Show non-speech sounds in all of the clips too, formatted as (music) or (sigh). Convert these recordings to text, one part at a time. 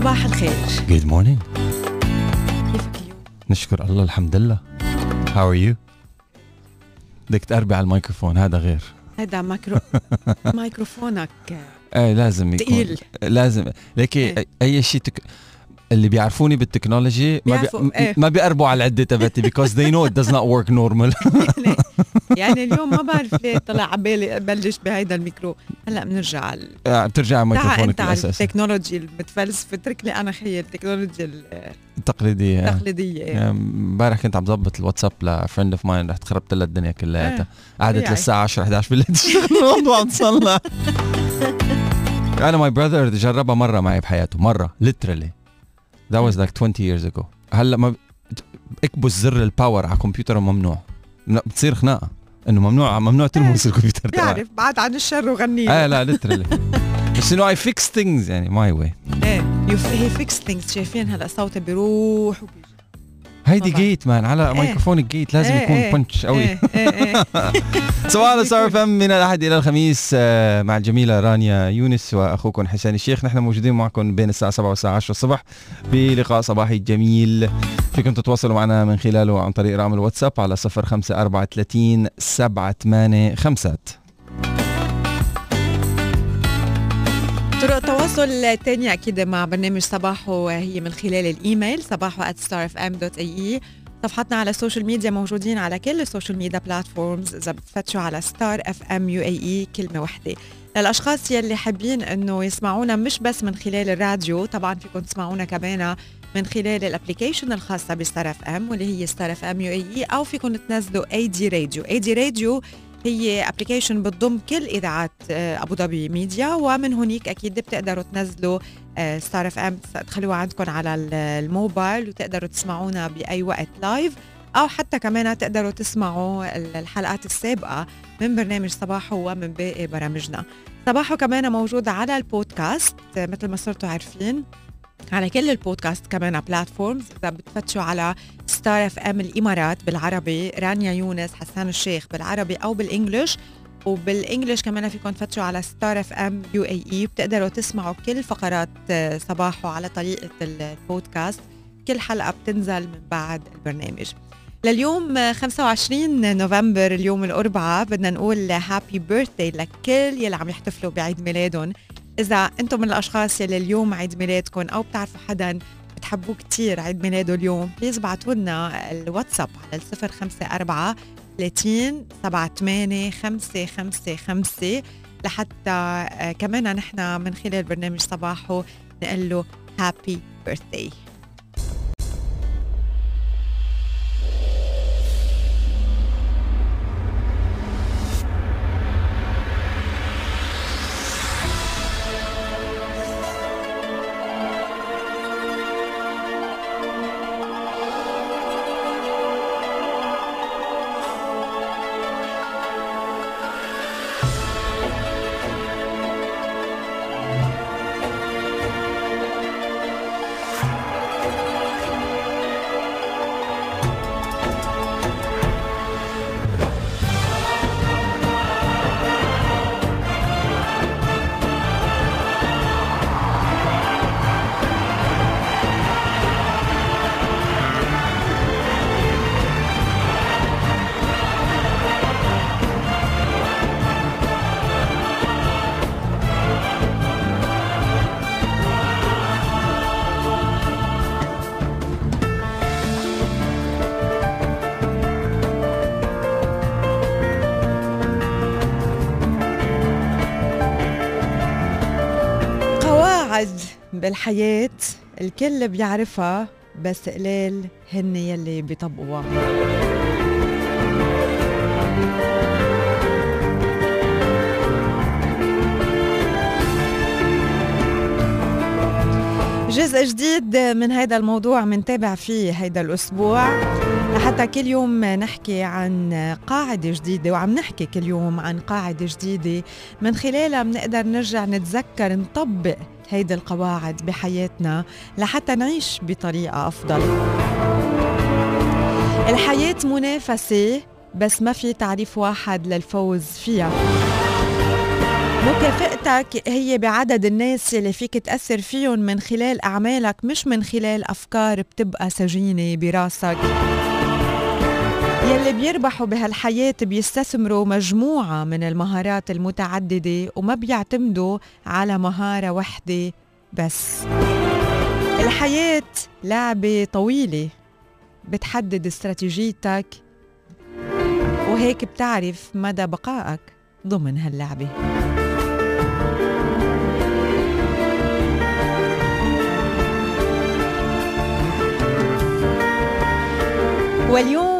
صباح الخير Good morning كيفك اليوم؟ نشكر الله الحمد لله How are you؟ بدك تقربي على الميكروفون هذا غير هذا مايكرو (laughs) ميكروفونك إيه لازم يكون تقيل. لازم ليكي إيه. أي شيء تك... اللي بيعرفوني بال technology ما بي... إيه. ما بيقربوا على العدة تبعتي because they know it does not work normal (laughs) يعني, اليوم ما بعرف ليه طلع على بالي أبلش بهيدا الميكرو. هلأ بنرجع على آه، بترجع على تعا ميكروفونك انت على الاساسي ال technology المتفلسفه اترك لي أنا خيي التكنولوجيا التقليدية. آه. التقليدية. آه، امبارح كنت عم ظبط الواتساب ل friend of mine رحت خربت لها الدنيا كلياتها. إيه. قعدت طبيعي. للساعة 10 11 بالليل. تشتغل (laughs) الموضوع عم تصلح (laughs) أنا my brother جربها مرة معي بحياته مرة literally. That was like 20 years ago. هلأ ما اكبس زر ال power على الكمبيوتر ممنوع. بتصير خناقة. إنه ممنوع ممنوع تلمس الكمبيوتر تبعك. بيعرف بعد عن الشر وغني. آه لا literally. (laughs) بس إنه I fix things يعني my way إيه he fix things شايفين هلأ صوتي بيروح وبيجي. هيدي. gate man على إيه. ميكروفون ال gate لازم إيه، يكون إيه. punch قوي إيه إيه صباح ستار اف ام من الأحد إلى الخميس آه، مع الجميلة رانيا يونس وأخوكم حسان الشيخ نحن موجودين معكم بين الساعة 7 والساعة 10 الصبح بلقاء صباحي جميل فيكم تتواصلوا معنا من خلاله عن طريق رقم الواتساب على 0534 785 طرق التواصل الثانية أكيد مع برنامج صباحو هي من خلال الإيميل صباحو at starfm.ae صفحتنا على ال social media موجودين على كل ال social media platforms إذا بتفتشوا على ستار اف ام يو اي اي كلمة واحدة. للأشخاص يلي حابين إنه يسمعونا مش بس من خلال الراديو طبعا فيكم تسمعونا كمان من خلال ال application الخاصة بستار اف ام واللي هي ستار اف ام يو اي أو فيكم تنزلوا اي دي راديو اي دي راديو هي application بتضم كل إذاعات آه، أبو ظبي ميديا ومن هونيك أكيد بتقدروا تنزلوا ستار اف ام تخلوها عندكم على ال- الموبايل وتقدروا تسمعونا بأي وقت live أو حتى كمان تقدروا تسمعوا ال- الحلقات السابقة من برنامج صباحو ومن باقي برامجنا. صباحو كمان موجود على البودكاست آه، مثل ما صرتوا عارفين. على كل البودكاست كمان platforms إذا بتفتشوا على ستار اف ام الإمارات بالعربي رانيا يونس حسان الشيخ بالعربي أو بال English. وبال English كمان فيكم تفتشوا على ستار اف ام يو إي إي. بتقدروا تسمعوا كل فقرات آه، صباحو على طريقة البودكاست. كل حلقة بتنزل من بعد البرنامج. لليوم آه، 25 نوفمبر اليوم الأربعاء بدنا نقول happy birthday لكل يلي عم يحتفلوا بعيد ميلادهم. إذا أنتم من الأشخاص يلي اليوم عيد ميلادكم أو بتعرفوا حدا بتحبوه كتير عيد ميلاده اليوم please بعتوا لنا الواتساب على 054 30 78 555 لحتى آه، كمان نحن من خلال برنامج صباحو نقول له happy birthday بالحياة الكل بيعرفها بس قليل هن يلي بيطبقوها. جزء جديد من هذا الموضوع منتابع فيه هذا الأسبوع. لحتى كل يوم نحكي عن قاعدة جديدة وعم نحكي كل يوم عن قاعدة جديدة. من خلالها بنقدر نرجع نتذكر نطبق هيدي القواعد بحياتنا لحتى نعيش بطريقة أفضل. الحياة منافسة بس ما في تعريف واحد للفوز فيها. مكافئتك هي بعدد الناس اللي فيك تأثر فيهم من خلال أعمالك مش من خلال أفكار بتبقى سجينة براسك. يلي بيربحوا بهالحياة بيستثمروا مجموعة من المهارات المتعددة وما بيعتمدوا على مهارة وحدة بس. الحياة لعبة طويلة بتحدد استراتيجيتك وهيك بتعرف مدى بقائك ضمن هاللعبة. واليوم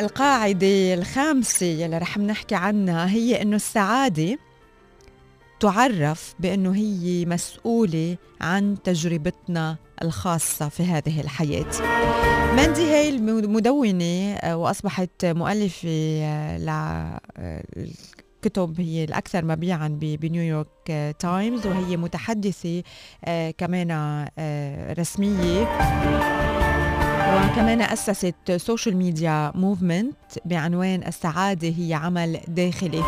القاعدة الخامسة يلي رح نحكي عنها هي إنه السعادة تعرف بأنه هي مسؤولة عن تجربتنا الخاصة في هذه الحياة. ماندي هيل مدونة آه، وأصبحت مؤلفة آه، آه، هي الأكثر مبيعا بنيويورك تايمز وهي متحدثة كمان رسمية. وكمان أسست social media movement بعنوان السعادة هي عمل داخلي.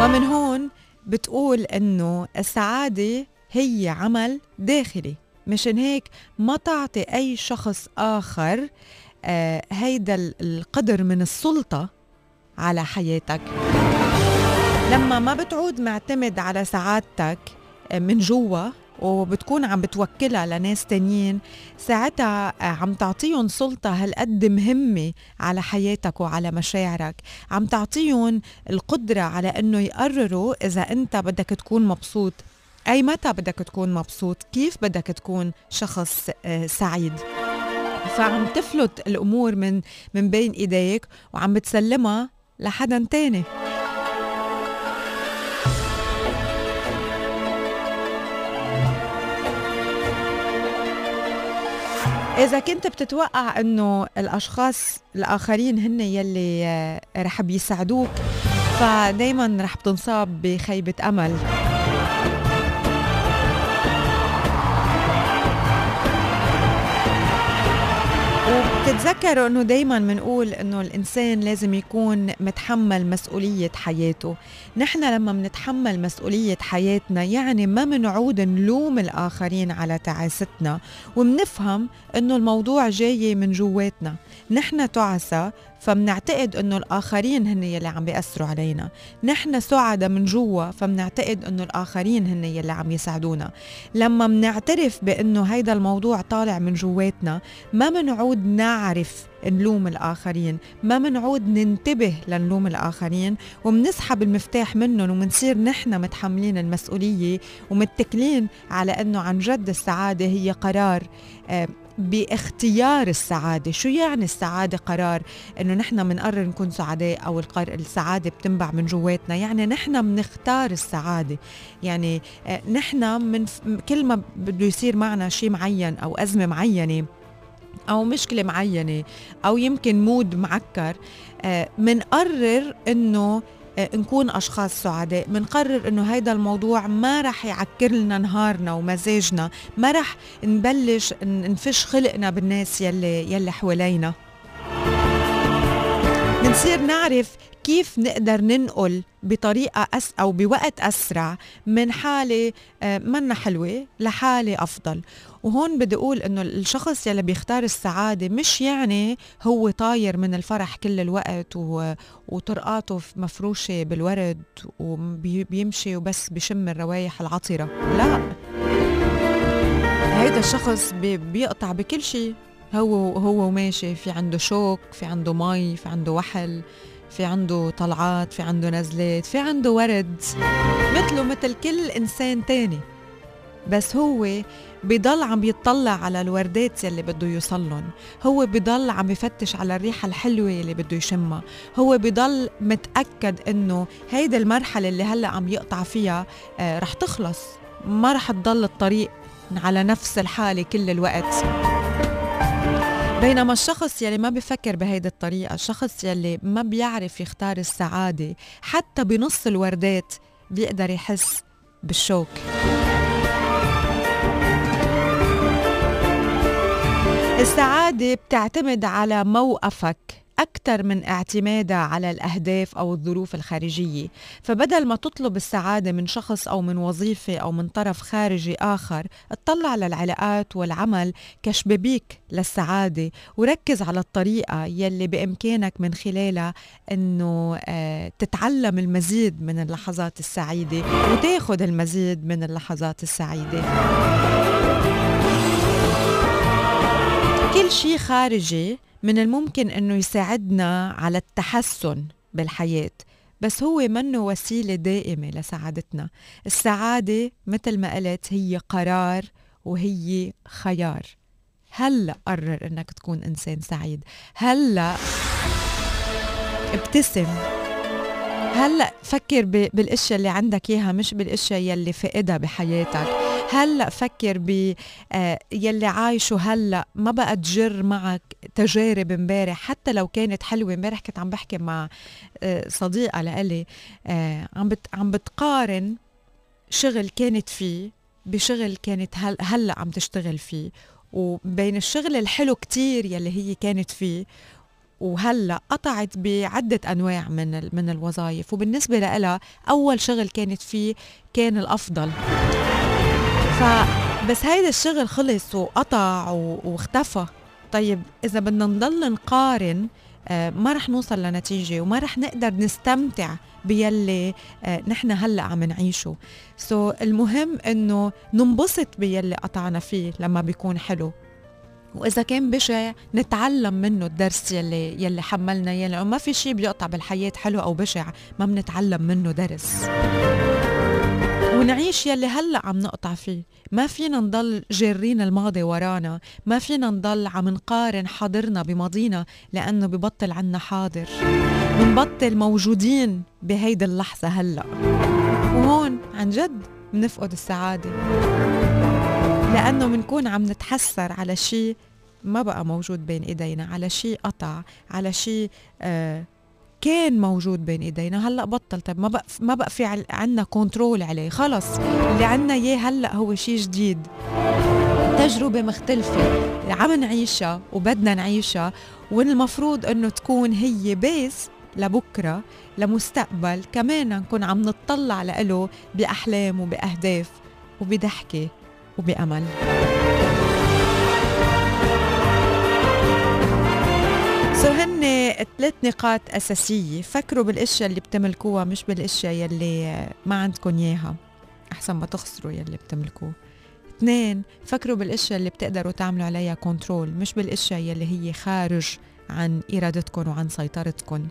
ومن هون بتقول إنه السعادة هي عمل داخلي مشان هيك ما تعطي أي شخص آخر آه هيدا القدر من السلطة على حياتك. لما ما بتعود معتمد على سعادتك آه، من جوا وبتكون عم بتوكلها لناس تانيين ساعتها عم تعطيهم سلطة هالقد مهمة على حياتك وعلى مشاعرك. عم تعطيهم القدرة على إنه يقرروا إذا أنت بدك تكون مبسوط. أي متى بدك تكون مبسوط؟ كيف بدك تكون شخص آه، سعيد؟ فعم تفلت الأمور من من بين إيديك وعم بتسلمها لحدا تاني. إذا كنت بتتوقع إنه الأشخاص الآخرين هن يلي آه، رح بيساعدوك فدايما رح بتنصاب بخيبة أمل. وبتتذكروا إنه دايما بنقول إنه الإنسان لازم يكون متحمل مسؤولية حياته. نحن لما بنتحمل مسؤولية حياتنا يعني ما بنعود نلوم الآخرين على تعاستنا وبنفهم إنه الموضوع جاي من جواتنا. نحن تعسى فمنعتقد إنه الآخرين هن يلي عم بيأثروا علينا. نحن سعداء من جوا فمنعتقد إنه الآخرين هن يلي عم يساعدونا. لما منعترف بإنه هيدا الموضوع طالع من جواتنا ما منعود نعرف نلوم الآخرين ما منعود ننتبه لنلوم الآخرين ومنسحب المفتاح منهم ومنصير نحن متحملين المسؤولية ومتكلين على أنه عن جد السعادة هي قرار آه، باختيار السعادة. شو يعني السعادة؟ قرار إنه نحن بنقرر نكون سعداء أو السعادة بتنبع من جواتنا. يعني نحن بنختار السعادة. يعني آه، نحن من كل ما بده يصير معنا شيء معين أو أزمة معينة أو مشكلة معينة أو يمكن مود معكر منقرر آه، إنه آه، نكون أشخاص سعداء. بنقرر إنه هيدا الموضوع ما رح يعكر لنا نهارنا ومزاجنا ما رح نبلش نفش خلقنا بالناس يلي يلي حوالينا. بنصير نعرف كيف نقدر ننقل بطريقة أس أو بوقت أسرع من حالة آه، منا حلوة لحالة أفضل. وهون بدي أقول إنه الشخص يلي بيختار السعادة مش يعني هو طاير من الفرح كل الوقت و... وطرقاته مفروشة بالورد وبيمشي وبس بشم الروايح العطرة. لا. هيدا الشخص بي... بيقطع بكل شيء هو هو وماشي في عنده شوك في عنده مي في عنده وحل. في عنده طلعات في عنده نزلات في عنده ورد مثله مثل كل إنسان تاني. بس هو بضل عم يطلع على الوردات يلي بده يوصلن هو بضل عم يفتش على الريحة الحلوة يلي بده يشمها. هو بضل متأكد إنه هيدا المرحلة اللي هلأ عم يقطع فيها آه رح تخلص. ما رح تضل الطريق على نفس الحالة كل الوقت. بينما الشخص يلي ما بفكر بهيدي الطريقة الشخص يلي ما بيعرف يختار السعادة حتى بنص الوردات بيقدر يحس بالشوك. السعادة بتعتمد على موقفك. أكثر من اعتمادها على الأهداف أو الظروف الخارجية. فبدل ما تطلب السعادة من شخص أو من وظيفة أو من طرف خارجي آخر اطلع للعلاقات والعمل كشبابيك للسعادة وركز على الطريقة يلي بإمكانك من خلالها أنه آه، تتعلم المزيد من اللحظات السعيدة وتاخذ المزيد من اللحظات السعيدة. شيء خارجي من الممكن إنه يساعدنا على التحسن بالحياة بس هو منه وسيلة دائمة لسعادتنا. السعادة مثل ما قلت هي قرار وهي خيار. هلأ قرر إنك تكون إنسان سعيد. هلأ ابتسم. هلأ فكر بالاشياء اللي عندك إياها مش بالأشياء يلي فقدها بحياتك. هلأ فكر ب آه، يلي عايشه هلأ ما بقى تجر معك تجارب امبارح حتى لو كانت حلوة. امبارح كنت عم بحكي مع آه، صديقة لإلي آه، عم عم بتقارن شغل كانت فيه بشغل كانت هل هلأ عم تشتغل فيه. وبين الشغل الحلو كتير يلي هي كانت فيه وهلأ قطعت بعدة أنواع من من الوظائف وبالنسبة لها أول شغل كانت فيه كان الأفضل. فبس هيدا الشغل خلص وقطع واختفى. طيب إذا بدنا نضل نقارن آه، ما رح نوصل لنتيجة وما رح نقدر نستمتع بيلي آه، نحن هلأ عم نعيشه. so المهم إنه ننبسط بيلي قطعنا فيه لما بيكون حلو. وإذا كان بشع نتعلم منه الدرس يلي يلي حملنا يلي ما في شيء بيقطع بالحياة حلو أو بشع ما بنتعلم منه درس. ونعيش يلي هلأ عم نقطع فيه. ما فينا نضل جارين الماضي ورانا. ما فينا نضل عم نقارن حاضرنا بماضينا لأنه ببطل عنا حاضر. بنبطل موجودين بهيدي اللحظة هلأ. وهون عن جد بنفقد السعادة. لأنه بنكون عم نتحسر على شيء ما بقى موجود بين إيدينا على شيء قطع على شيء آه كان موجود بين إيدينا هلأ بطل. طيب ما بقى ما بقى في عندنا control عليه. خلص. اللي عندنا إياه هلأ هو شيء جديد. تجربة مختلفة. عم نعيشها وبدنا نعيشها والمفروض إنه تكون هي بيس لبكرة لمستقبل. كمان نكون عم نطلع له بأحلام وبأهداف وبضحكة وبأمل. ثلاث نقاط أساسية. فكروا بالأشياء اللي بتملكوها مش بالأشياء يلي ما عندكم إياها. أحسن ما تخسروا يلي بتملكوه. اثنين فكروا بالأشياء اللي بتقدروا تعملوا عليها كنترول مش بالأشياء يلي هي خارج عن إرادتكم وعن سيطرتكم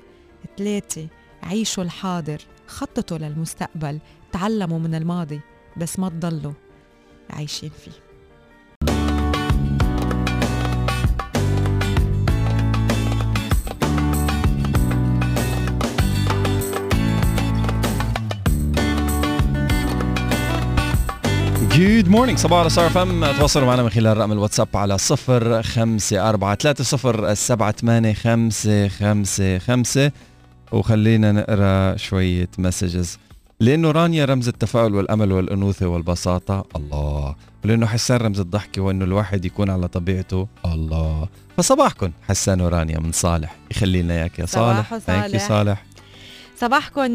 ثلاثة عيشوا الحاضر خططوا للمستقبل تعلموا من الماضي بس ما تضلوا عايشين فيه. good morning صباحو على ستار أف إم. تواصلوا معنا من خلال رقم الواتساب على صفر خمسة أربعة ثلاثة صفر سبعة ثمانية خمسة خمسة خمسة. وخلينا نقرأ شوية messages لأنه رانيا رمز التفاؤل والأمل والأنوثة والبساطة الله. ولأنه حسان رمز الضحكة وأنه الواحد يكون على طبيعته الله. فصباحكم حسان ورانيا من صالح. يخلي لنا إياك يا صالح. صالح صالح. صباحكم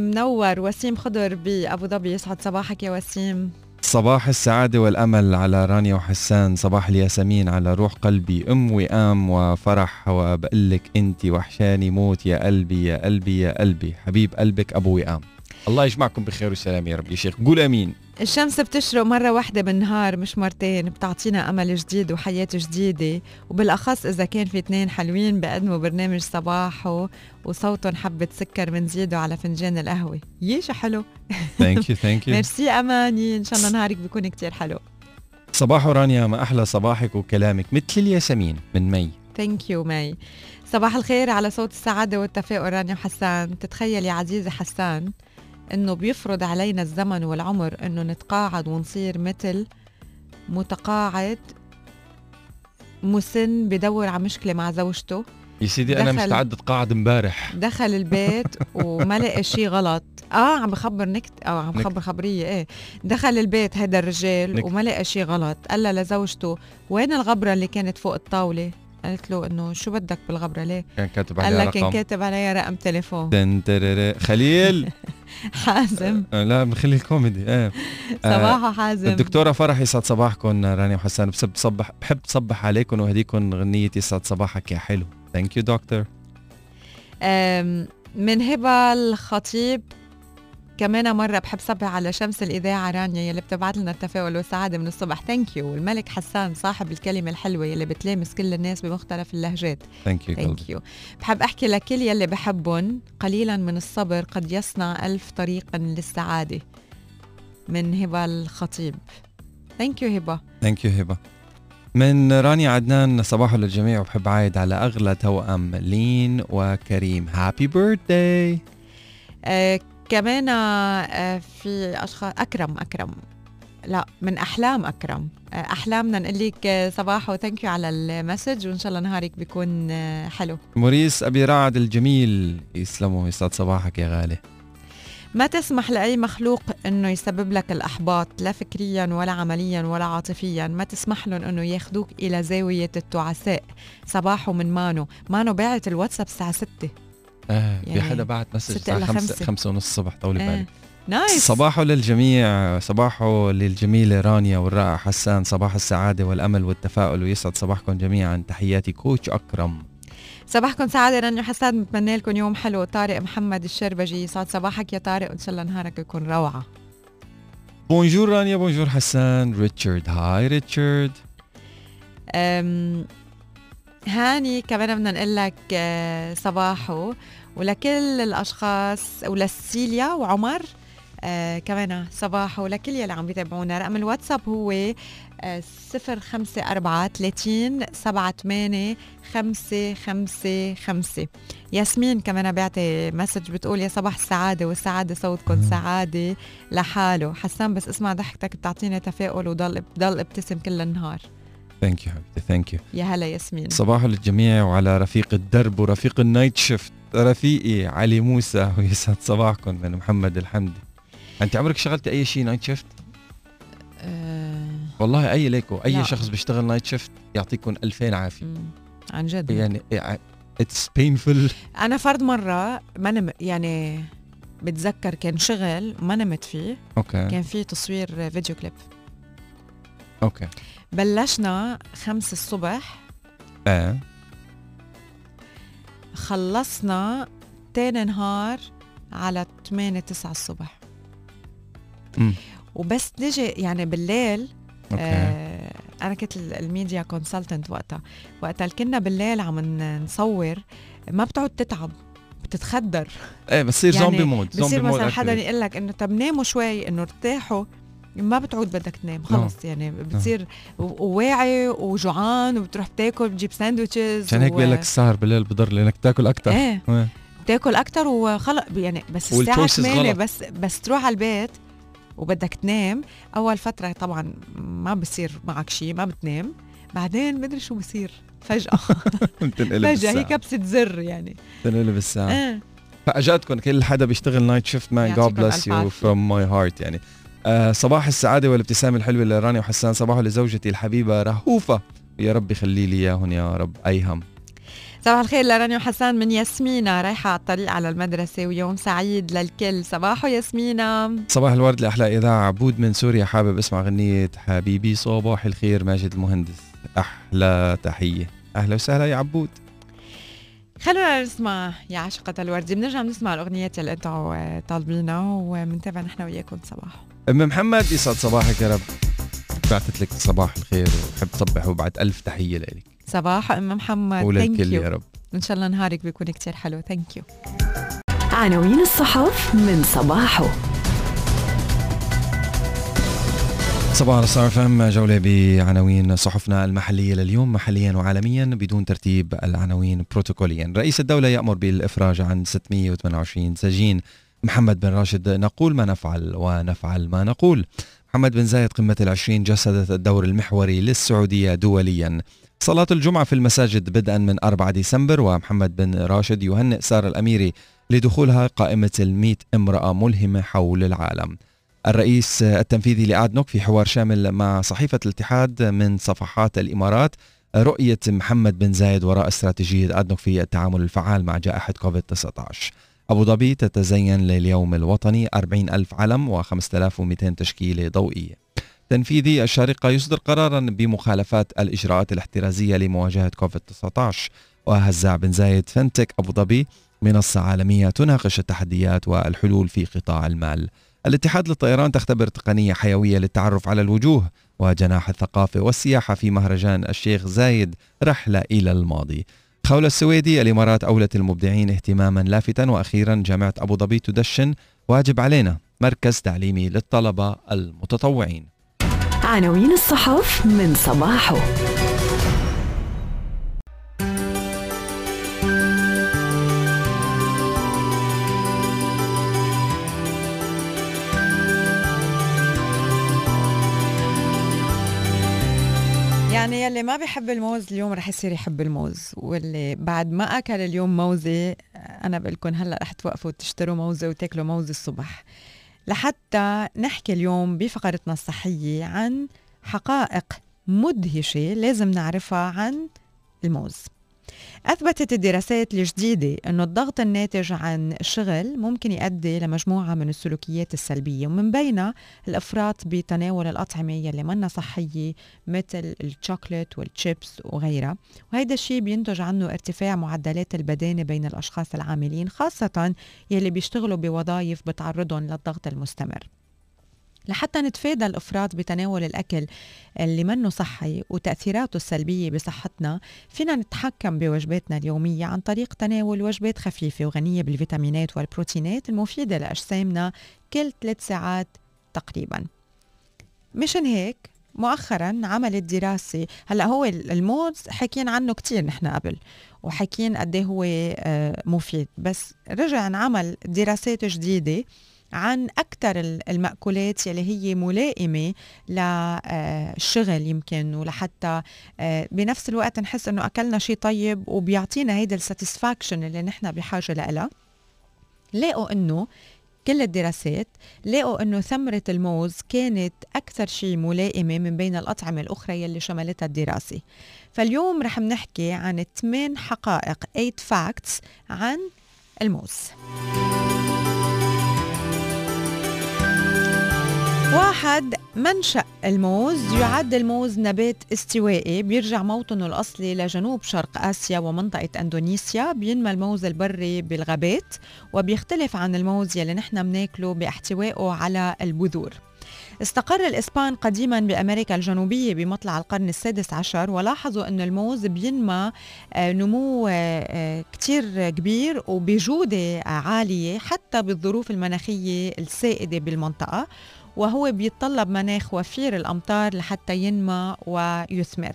منور. وسيم خضر بأبو ظبي يسعد صباحك يا وسيم. صباح السعادة والأمل على رانيا وحسان صباح الياسمين على روح قلبي أم وئام وفرح وبقلك أنت وحشاني موت يا قلبي يا قلبي يا قلبي. حبيب قلبك أبو وئام. الله يجمعكم بخير وسلام يا رب. يا شيخ قول أمين. الشمس بتشرق مرة واحدة بالنهار مش مرتين بتعطينا أمل جديد وحياة جديدة. وبالأخص إذا كان في اثنين حلوين بقدموا برنامج صباحو وصوتهم حبة سكر بنزيده على فنجان القهوة. يي حلو. thank you thank you merci أماني إن شاء الله نهارك بيكون كتير حلو. صباح رانيا ما أحلى صباحك وكلامك. مثل الياسمين من مي. thank you مي. صباح الخير على صوت السعادة والتفاؤل رانيا وحسان. تتخيل يا عزيزي حسان. إنه بيفرض علينا الزمن والعمر إنه نتقاعد ونصير مثل متقاعد مسن بدور على مشكلة مع زوجته. يا سيدي أنا مستعد اتقاعد امبارح. دخل البيت وما لقى (laughs) شيء غلط. آه عم بخبر نكت آه عم بخبر خبرية إيه. دخل البيت هذا الرجال وما لقى شيء غلط. قال لزوجته وين الغبرة اللي كانت فوق الطاولة؟ قالت له إنه شو بدك بالغبرة؟ ليه؟ كان كاتب قال عليها لك كان كاتب عليها رقم تليفون. خليل! (laughs) حازم. آه، لا من خليل كوميدي. إيه آه، صباحو حازم. الدكتورة فرح يسعد صباحكم رانيا وحسان. بحب صبح بحب صبح عليكم وهديكم غنية يسعد صباحك يا حلو. thank you دكتور من هبة الخطيب كمان مرة بحب صبح على شمس الإذاعة رانيا يلي بتبعت لنا التفاؤل والسعادة من الصبح. thank you والملك حسان صاحب الكلمة الحلوة يلي بتلامس كل الناس بمختلف اللهجات. thank you thank you بحب أحكي لكل يلي بحبهم قليلا من الصبر قد يصنع ألف طريقا للسعادة. من هبة الخطيب. thank you هبة. thank you هبة. من رانيا عدنان صباحو للجميع وبحب عيد على أغلى توأم لين وكريم. happy birthday آه كمان آه في أشخاص أكرم أكرم. لا من أحلام أكرم. آه أحلامنا نقول لك آه، صباح و thank you على ال message وإن شاء الله نهارك بيكون آه حلو. موريس أبي رعد الجميل يسلموا يسعد صباحك يا غالي. ما تسمح لأي مخلوق إنه يسبب لك الأحباط لا فكريا ولا عمليا ولا عاطفيا. ما تسمح لهم إنه ياخذوك إلى زاوية التعساء. صباح من مانو. مانو باعت الواتساب الساعة 6 آه في يعني حدا بعت message الساعة خمسة خمسة. ونص الصبح طولي آه. بالك. nice. صباحو للجميع صباحو للجميلة رانيا والرائع حسان صباح السعادة والأمل والتفاؤل ويسعد صباحكم جميعا. تحياتي coach أكرم. صباحكم سعادة رانيا وحسان بتمنى لكم يوم حلو. طارق محمد الشربجي يسعد صباحك يا طارق وإن شاء الله نهارك يكون روعة. bonjour رانيا bonjour حسان. ريتشارد hi ريتشارد. هاني كمان بدنا نقول لك آه، صباحو. ولكل الأشخاص ولسيليا وعمر آه كمان صباحو. ولكل يلي عم بيتابعونا رقم الواتساب هو آه، صفر خمسة أربعة ثلاثين سبعة ثمانية خمسة خمسة خمسة. ياسمين كمان بعتي message بتقول يا صباح السعادة والسعادة صوتكم. سعادة لحاله. حسان بس اسمع ضحكتك بتعطينا تفاؤل وضل بضل ابتسم كل النهار. thank you حبيبتي thank you يا هلا ياسمين. صباحو للجميع وعلى رفيق الدرب ورفيق ال night shift. رفيقي علي موسى (laughs) ويسعد صباحكم من محمد الحمدي. أنت عمرك اشتغلت أي شيء night shift؟ آه والله أي ليكو. أي لا. شخص بيشتغل night shift يعطيكم ألفين عافية. عن جد. يعني it's painful (laughs) أنا فرد مرة ما نم يعني بتذكر كان شغل ما نمت فيه. okay. كان في تصوير video clip. okay. بلشنا خمس الصبح. آه. خلصنا تاني نهار على 8 9 الصبح. أمم. وبس نجي يعني بالليل okay. آه أنا كنت ال- ال media consultant وقتها. وقتها كنا بالليل عم نصور ما بتقعد تتعب بتتخدر. إيه بتصير يعني zombie mode zombie بصير mode مثلا حدا activate. يقول لك إنه طب ناموا شوي إنه ارتاحوا. ما بتعود بدك تنام خلص يعني بتصير و- وواعي وجوعان وبتروح تاكل بتجيب sandwiches عشان هيك و- بيقول لك السهر بالليل بضر لأنك تاكل أكثر إيه. بتاكل أكثر وخلص يعني بس الساعة والchoices 8 غلط. بس بس تروح على البيت وبدك تنام أول فترة طبعا ما بصير معك شيء ما بتنام بعدين مدري شو بصير فجأة. (laughs) بتنقلب فجأة هي كبسه زر يعني. بتنقلب الساعة إيه. فأجاتكم كل حدا بيشتغل night shift man God bless you. From my heart يعني. آه صباح السعادة والابتسامة الحلوة لرانيا وحسان صباح لزوجتي الحبيبة رهوفة. ويا رب يخلي لي إياهم يا رب ايهم صباح الخير لرانيا وحسان من ياسمينة رايحة على الطريق على المدرسة ويوم سعيد للكل. صباحو ياسمينة. صباح الورد لأحلى إذاعة. عبود من سوريا حابب أسمع غنية حبيبي. صباح الخير ماجد المهندس. أحلى تحية. أهلا وسهلا يا عبود. خلونا نسمع يا عشقة الوردي بنرجع بنسمع الأغنيات اللي أنتم آه، طالبينها وبنتابع نحن وياكم. صباح. أم محمد يسعد صباحك يا رب. بعتت لك صباح الخير وبحب تصبح وبعد ألف تحية لك صباح أم محمد وللكل يو يا رب. إن شاء الله نهارك بيكون كتير حلو thank you عناوين الصحف من صباحو. صباح ال Star FM جولة بعناوين صحفنا المحلية لليوم. محليا وعالميا بدون ترتيب العناوين بروتوكوليا. رئيس الدولة يأمر بالإفراج عن 628 سجين. محمد بن راشد نقول ما نفعل ونفعل ما نقول. محمد بن زايد قمة العشرين جسدت الدور المحوري للسعودية دوليا. صلاة الجمعة في المساجد بدءا من 4 ديسمبر ومحمد بن راشد يهنئ سارة الأميري لدخولها قائمة المئة امرأة ملهمة حول العالم. الرئيس التنفيذي لأدنوك في حوار شامل مع صحيفة الاتحاد من صفحات الإمارات رؤية محمد بن زايد وراء استراتيجية أدنوك في التعامل الفعال مع جائحة كوفيد-19 أبو ظبي تتزين لليوم الوطني 40 ألف علم و5200 تشكيلة ضوئية تنفيذي الشارقة يصدر قرارا بمخالفات الإجراءات الاحترازية لمواجهة كوفيد-19 وهزاع بن زايد فنتك أبو ظبي منصة عالمية تناقش التحديات والحلول في قطاع المال. الاتحاد للطيران تختبر تقنية حيوية للتعرف على الوجوه وجناح الثقافة والسياحة في مهرجان الشيخ زايد رحلة إلى الماضي. خولة السويدي الإمارات أولت المبدعين اهتماما لافتا وأخيرا جامعة أبو ظبي تدشن واجب علينا مركز تعليمي للطلبة المتطوعين. عناوين الصحف من صباحه. يعني يلي ما بيحب الموز اليوم رح يصير يحب الموز واللي بعد ما أكل اليوم موزة أنا بقول لكم هلأ رح توقفوا تشتروا موزة وتاكلوا موزة الصبح. لحتى نحكي اليوم بفقرتنا الصحية عن حقائق مدهشة لازم نعرفها عن الموز. أثبتت الدراسات الجديدة أن الضغط الناتج عن الشغل ممكن يؤدي لمجموعة من السلوكيات السلبية ومن بينها الإفراط بتناول الأطعمة يلي منا صحية مثل الشوكولات والشيبس وغيرها. وهيدا الشيء بينتج عنه ارتفاع معدلات البدانة بين الأشخاص العاملين خاصة يلي بيشتغلوا بوظائف بتعرضهم للضغط المستمر. لحتى نتفادى الافراط بتناول الأكل اللي منه صحي وتأثيراته السلبية بصحتنا فينا نتحكم بوجباتنا اليومية عن طريق تناول وجبات خفيفة وغنية بالفيتامينات والبروتينات المفيدة لأجسامنا كل ثلاث ساعات تقريبا. مشان هيك مؤخرا عملت دراسة هلأ هو الموز حكينا عنه كتير نحن قبل وحكين قد إيه هو آه، مفيد. بس رجع انعمل دراسات جديدة عن أكثر المأكولات يلي هي ملائمة للشغل يمكن ولحتى آه، بنفس الوقت نحس إنه أكلنا شيء طيب وبيعطينا هيدا الساتسفاكشن اللي نحن بحاجة لها لقوا إنه كل الدراسات لقوا إنه ثمرة الموز كانت أكثر شيء ملائمة من بين الأطعمة الأخرى يلي شملتها الدراسة. فاليوم رح نحكي عن 8 حقائق 8 facts عن الموز. واحد منشأ الموز يعد الموز نبات استوائي بيرجع موطنه الأصلي لجنوب شرق آسيا ومنطقة أندونيسيا بينمى الموز البري بالغابات وبيختلف عن الموز يلي نحن بناكله باحتوائه على البذور. استقر الإسبان قديما بأمريكا الجنوبية بمطلع القرن السادس عشر ولاحظوا أن الموز بينمى آه، نمو آه، آه، كتير كبير وبجودة عالية حتى بالظروف المناخية السائدة بالمنطقة. وهو بيتطلب مناخ وفير الأمطار لحتى ينمى ويثمر.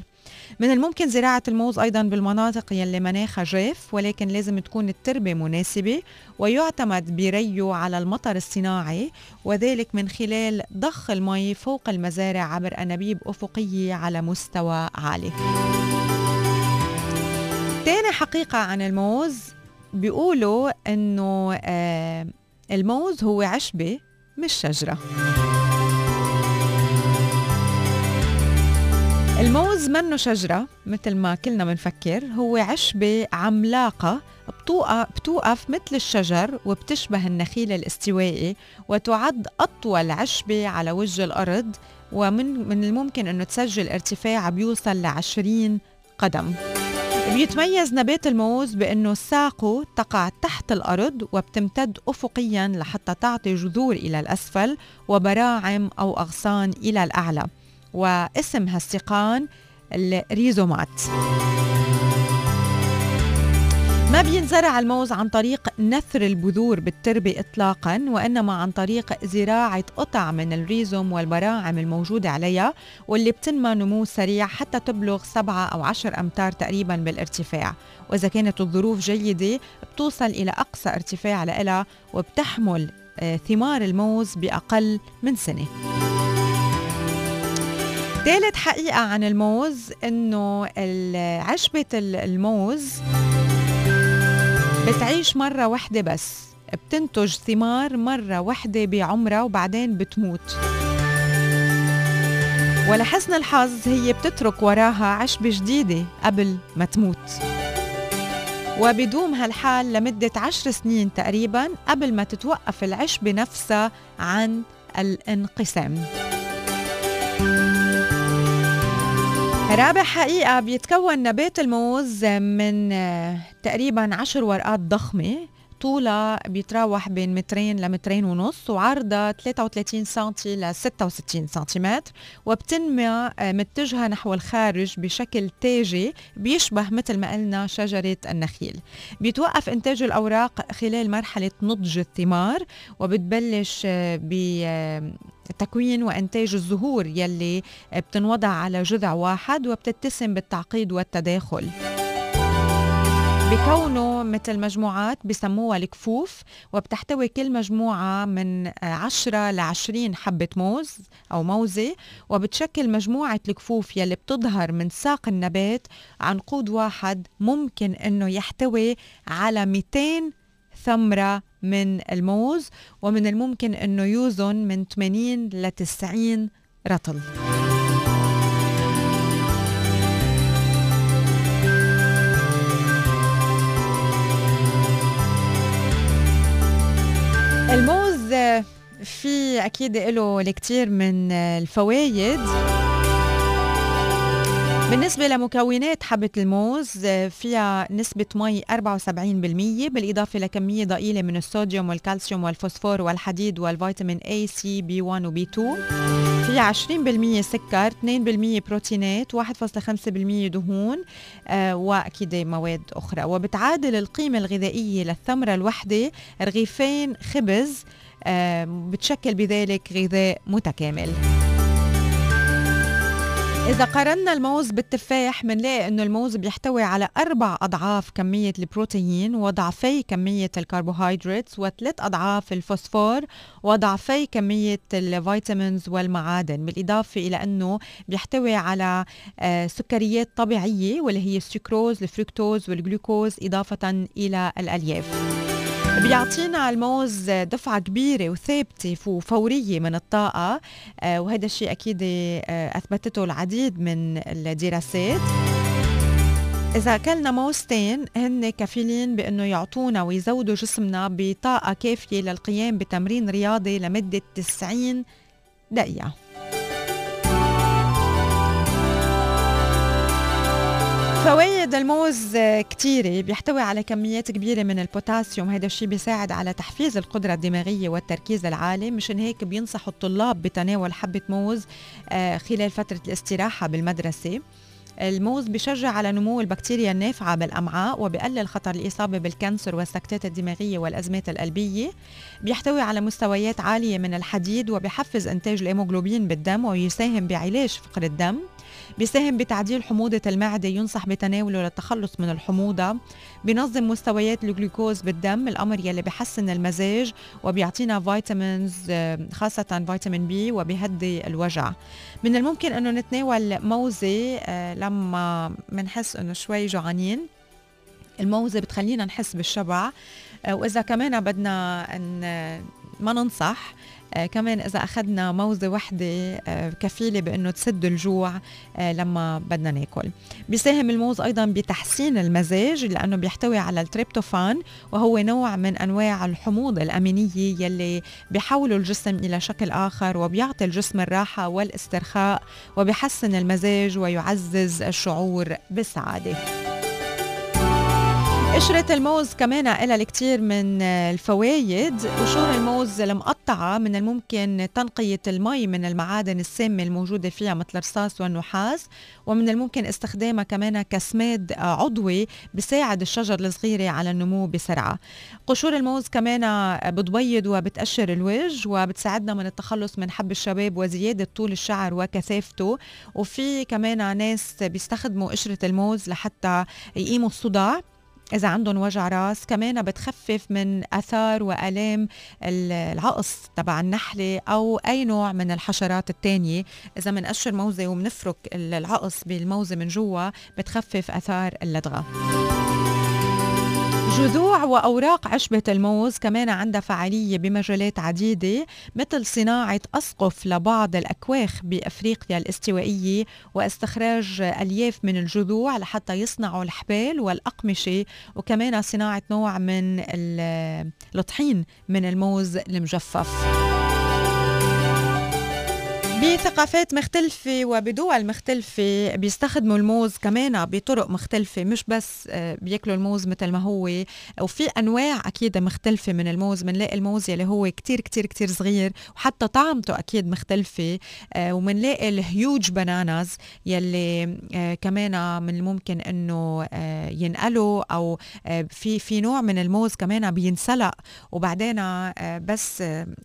من الممكن زراعة الموز أيضا بالمناطق يلي مناخها جاف ولكن لازم تكون التربة مناسبة ويعتمد بريه على المطر الصناعي وذلك من خلال ضخ المي فوق المزارع عبر أنابيب أفقية على مستوى عالي. تاني حقيقة عن الموز بيقولوا إنه آه الموز هو عشبة مش شجرة الموز منه شجرة مثل ما كلنا بنفكر هو عشبة عملاقة بتوقف مثل الشجر وبتشبه النخيل الاستوائي وتعد أطول عشبة على وجه الأرض ومن من الممكن أنه تسجل ارتفاع بيوصل لعشرين قدم. بيتميز نبات الموز بأنه ساقه تقع تحت الأرض وبتمتد أفقيا لحتى تعطي جذور إلى الأسفل وبراعم أو أغصان إلى الأعلى. واسم هالسقان الريزومات. ما بينزرع الموز عن طريق نثر البذور بالتربة إطلاقا وإنما عن طريق زراعة قطع من الريزوم والبراعم الموجودة عليها واللي بتنمى نمو سريع حتى تبلغ سبعة أو عشر أمتار تقريبا بالارتفاع. وإذا كانت الظروف جيدة بتوصل إلى أقصى ارتفاع لها وبتحمل آه، ثمار الموز بأقل من سنة. ثالث حقيقة عن الموز إنه عشبة الموز بتعيش مرة واحدة بس بتنتج ثمار مرة واحدة بعمرها وبعدين بتموت. ولحسن الحظ هي بتترك وراها عشبة جديدة قبل ما تموت. وبدوم هالحال لمدة عشر سنين تقريبا قبل ما تتوقف العشبة نفسها عن الانقسام. رابع حقيقة بيتكون نبات الموز من آه، تقريبا عشر ورقات ضخمة. طولها بيتراوح بين مترين لمترين ونص وعرضها 33 سنتي ل 66 سنتيمتر. وبتنمى آه، متجهة نحو الخارج بشكل تاجي بيشبه مثل ما قلنا شجرة النخيل. بيتوقف إنتاج الأوراق خلال مرحلة نضج الثمار وبتبلش آه، ب تكوين وإنتاج الزهور يلي بتنوضع على جذع واحد وبتتسم بالتعقيد والتداخل. بكونه مثل مجموعات بسموها الكفوف وبتحتوي كل مجموعة من 10 ل 20 حبة موز أو موزة وبتشكل مجموعة الكفوف يلي بتظهر من ساق النبات عنقود واحد ممكن أنه يحتوي على 200 ثمرة من الموز ومن الممكن أنه يوزن من 80 ل 90 رطل. الموز في أكيد له الكثير من الفوائد. بالنسبة لمكونات حبة الموز فيها نسبة مي 74% بالإضافة لكمية ضئيلة من الصوديوم والكالسيوم والفوسفور والحديد والفيتامين A, C, B1 و B2 فيها 20% سكر 2% بروتينات 1.5% دهون آه وأكيد مواد أخرى. وبتعادل القيمة الغذائية للثمرة الوحدة رغيفين خبز آه بتشكل بذلك غذاء متكامل. إذا قارنا الموز بالتفاح بنلاقي إنه الموز بيحتوي على أربع أضعاف كمية البروتين وضعفي كمية الكربوهيدرات وثلاث أضعاف الفوسفور وضعفي كمية ال vitamins والمعادن. بالإضافة إلى أنه بيحتوي على آه، سكريات طبيعية واللي هي السكروز الفركتوز والجلوكوز إضافة إلى الألياف. بيعطينا الموز دفعة كبيرة وثابتة وفورية من الطاقة. آه، وهذا الشيء أكيد آه، أثبتته العديد من الدراسات. إذا أكلنا موزتين هن كفيلين بأنه يعطونا ويزودوا جسمنا بطاقة كافية للقيام بتمرين رياضي لمدة 90 دقيقة. فوائد الموز كتيرة بيحتوي على كميات كبيرة من البوتاسيوم. هذا الشيء بيساعد على تحفيز القدرة الدماغية والتركيز العالي. مشان هيك بينصحوا الطلاب بتناول حبة موز آه، خلال فترة الاستراحة بالمدرسة. الموز بشجع على نمو البكتيريا النافعة بالأمعاء وبقلل خطر الإصابة بال cancer والسكتات الدماغية والأزمات القلبية. بيحتوي على مستويات عالية من الحديد وبيحفز إنتاج الهيموغلوبين بالدم ويساهم بعلاج فقر الدم. بيساهم بتعديل حموضة المعدة ينصح بتناوله للتخلص من الحموضة. بينظم مستويات الجلوكوز بالدم الأمر يلي بحسن المزاج وبيعطينا vitamins خاصة فيتامين بي وبيهدي الوجع. من الممكن أنه نتناول موزة آه، لما بنحس أنه شوي جوعانين. الموزة بتخلينا نحس بالشبع. آه، وإذا كمان بدنا ما ننصح آه كمان إذا أخذنا موزة وحدة آه كفيلة بأنه تسد الجوع آه لما بدنا ناكل. بيساهم الموز أيضا بتحسين المزاج لأنه بيحتوي على التريبتوفان وهو نوع من أنواع الحموض الأمينية يلي بيحولوا الجسم إلى شكل آخر وبيعطي الجسم الراحة والاسترخاء وبيحسن المزاج ويعزز الشعور بالسعادة. قشرة الموز كمان لها الكثير من الفوائد. قشور الموز المقطعة من الممكن تنقية المي من المعادن السامة الموجودة فيها مثل الرصاص والنحاس ومن الممكن استخدامها كمان كسماد عضوي بساعد الشجر الصغيرة على النمو بسرعة. قشور الموز كمان بتبيض وبتقشر الوجه وبتساعدنا من التخلص من حب الشباب وزيادة طول الشعر وكثافته. وفي كمان ناس بيستخدموا قشرة الموز لحتى يقيموا الصداع. إذا عندهم وجع راس كمان بتخفف من أثار وآلام العقص تبع النحلة أو أي نوع من الحشرات التانية. إذا منقشر موزة ومنفرك العقص بالموزة من جوا بتخفف أثار اللدغة. جذوع وأوراق عشبة الموز كمان عندها فعالية بمجالات عديدة مثل صناعة أسقف لبعض الأكواخ بأفريقيا الاستوائية واستخراج ألياف من الجذوع لحتى يصنعوا الحبال والأقمشة وكمان صناعة نوع من الطحين من الموز المجفف. بثقافات مختلفة وبدول مختلفة بيستخدموا الموز كمان بطرق مختلفة مش بس آه، بياكلوا الموز مثل ما هو. وفي أنواع أكيد مختلفة من الموز بنلاقي الموز يلي هو كتير كتير كتير صغير وحتى طعمته أكيد مختلفة. آه، ومنلاقي الهيوج بناناز يلي آه، كمان من الممكن إنه ينقلوا أو في في نوع من الموز كمان بينسلق. وبعدين بس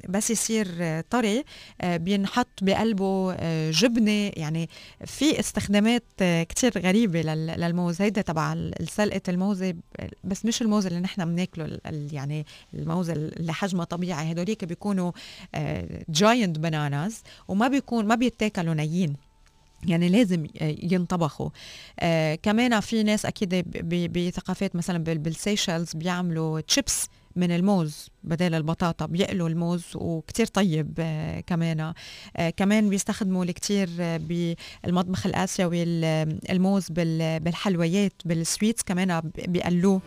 بس يصير طري بينحط بقلب قلبه آه، جبنة. يعني في استخدامات آه، كتير غريبة للموز هيدا تبع سلقة الموزة. بس مش الموز اللي نحن بناكله يعني الموز اللي حجمه طبيعي. هدوليك بيكونوا جاينت آه، بناناز وما بيكون ما بيتاكلوا نيين. يعني لازم ينطبخوا. آه كمان في ناس أكيد بثقافات مثلا بالسيشلز بيعملوا تشيبس من الموز بدل البطاطا بيقلوا الموز وكتير طيب آه كمان. آه كمان بيستخدموا الكتير آه بالمطبخ الآسيوي الموز بالحلويات بال sweets كمان بيقلوه.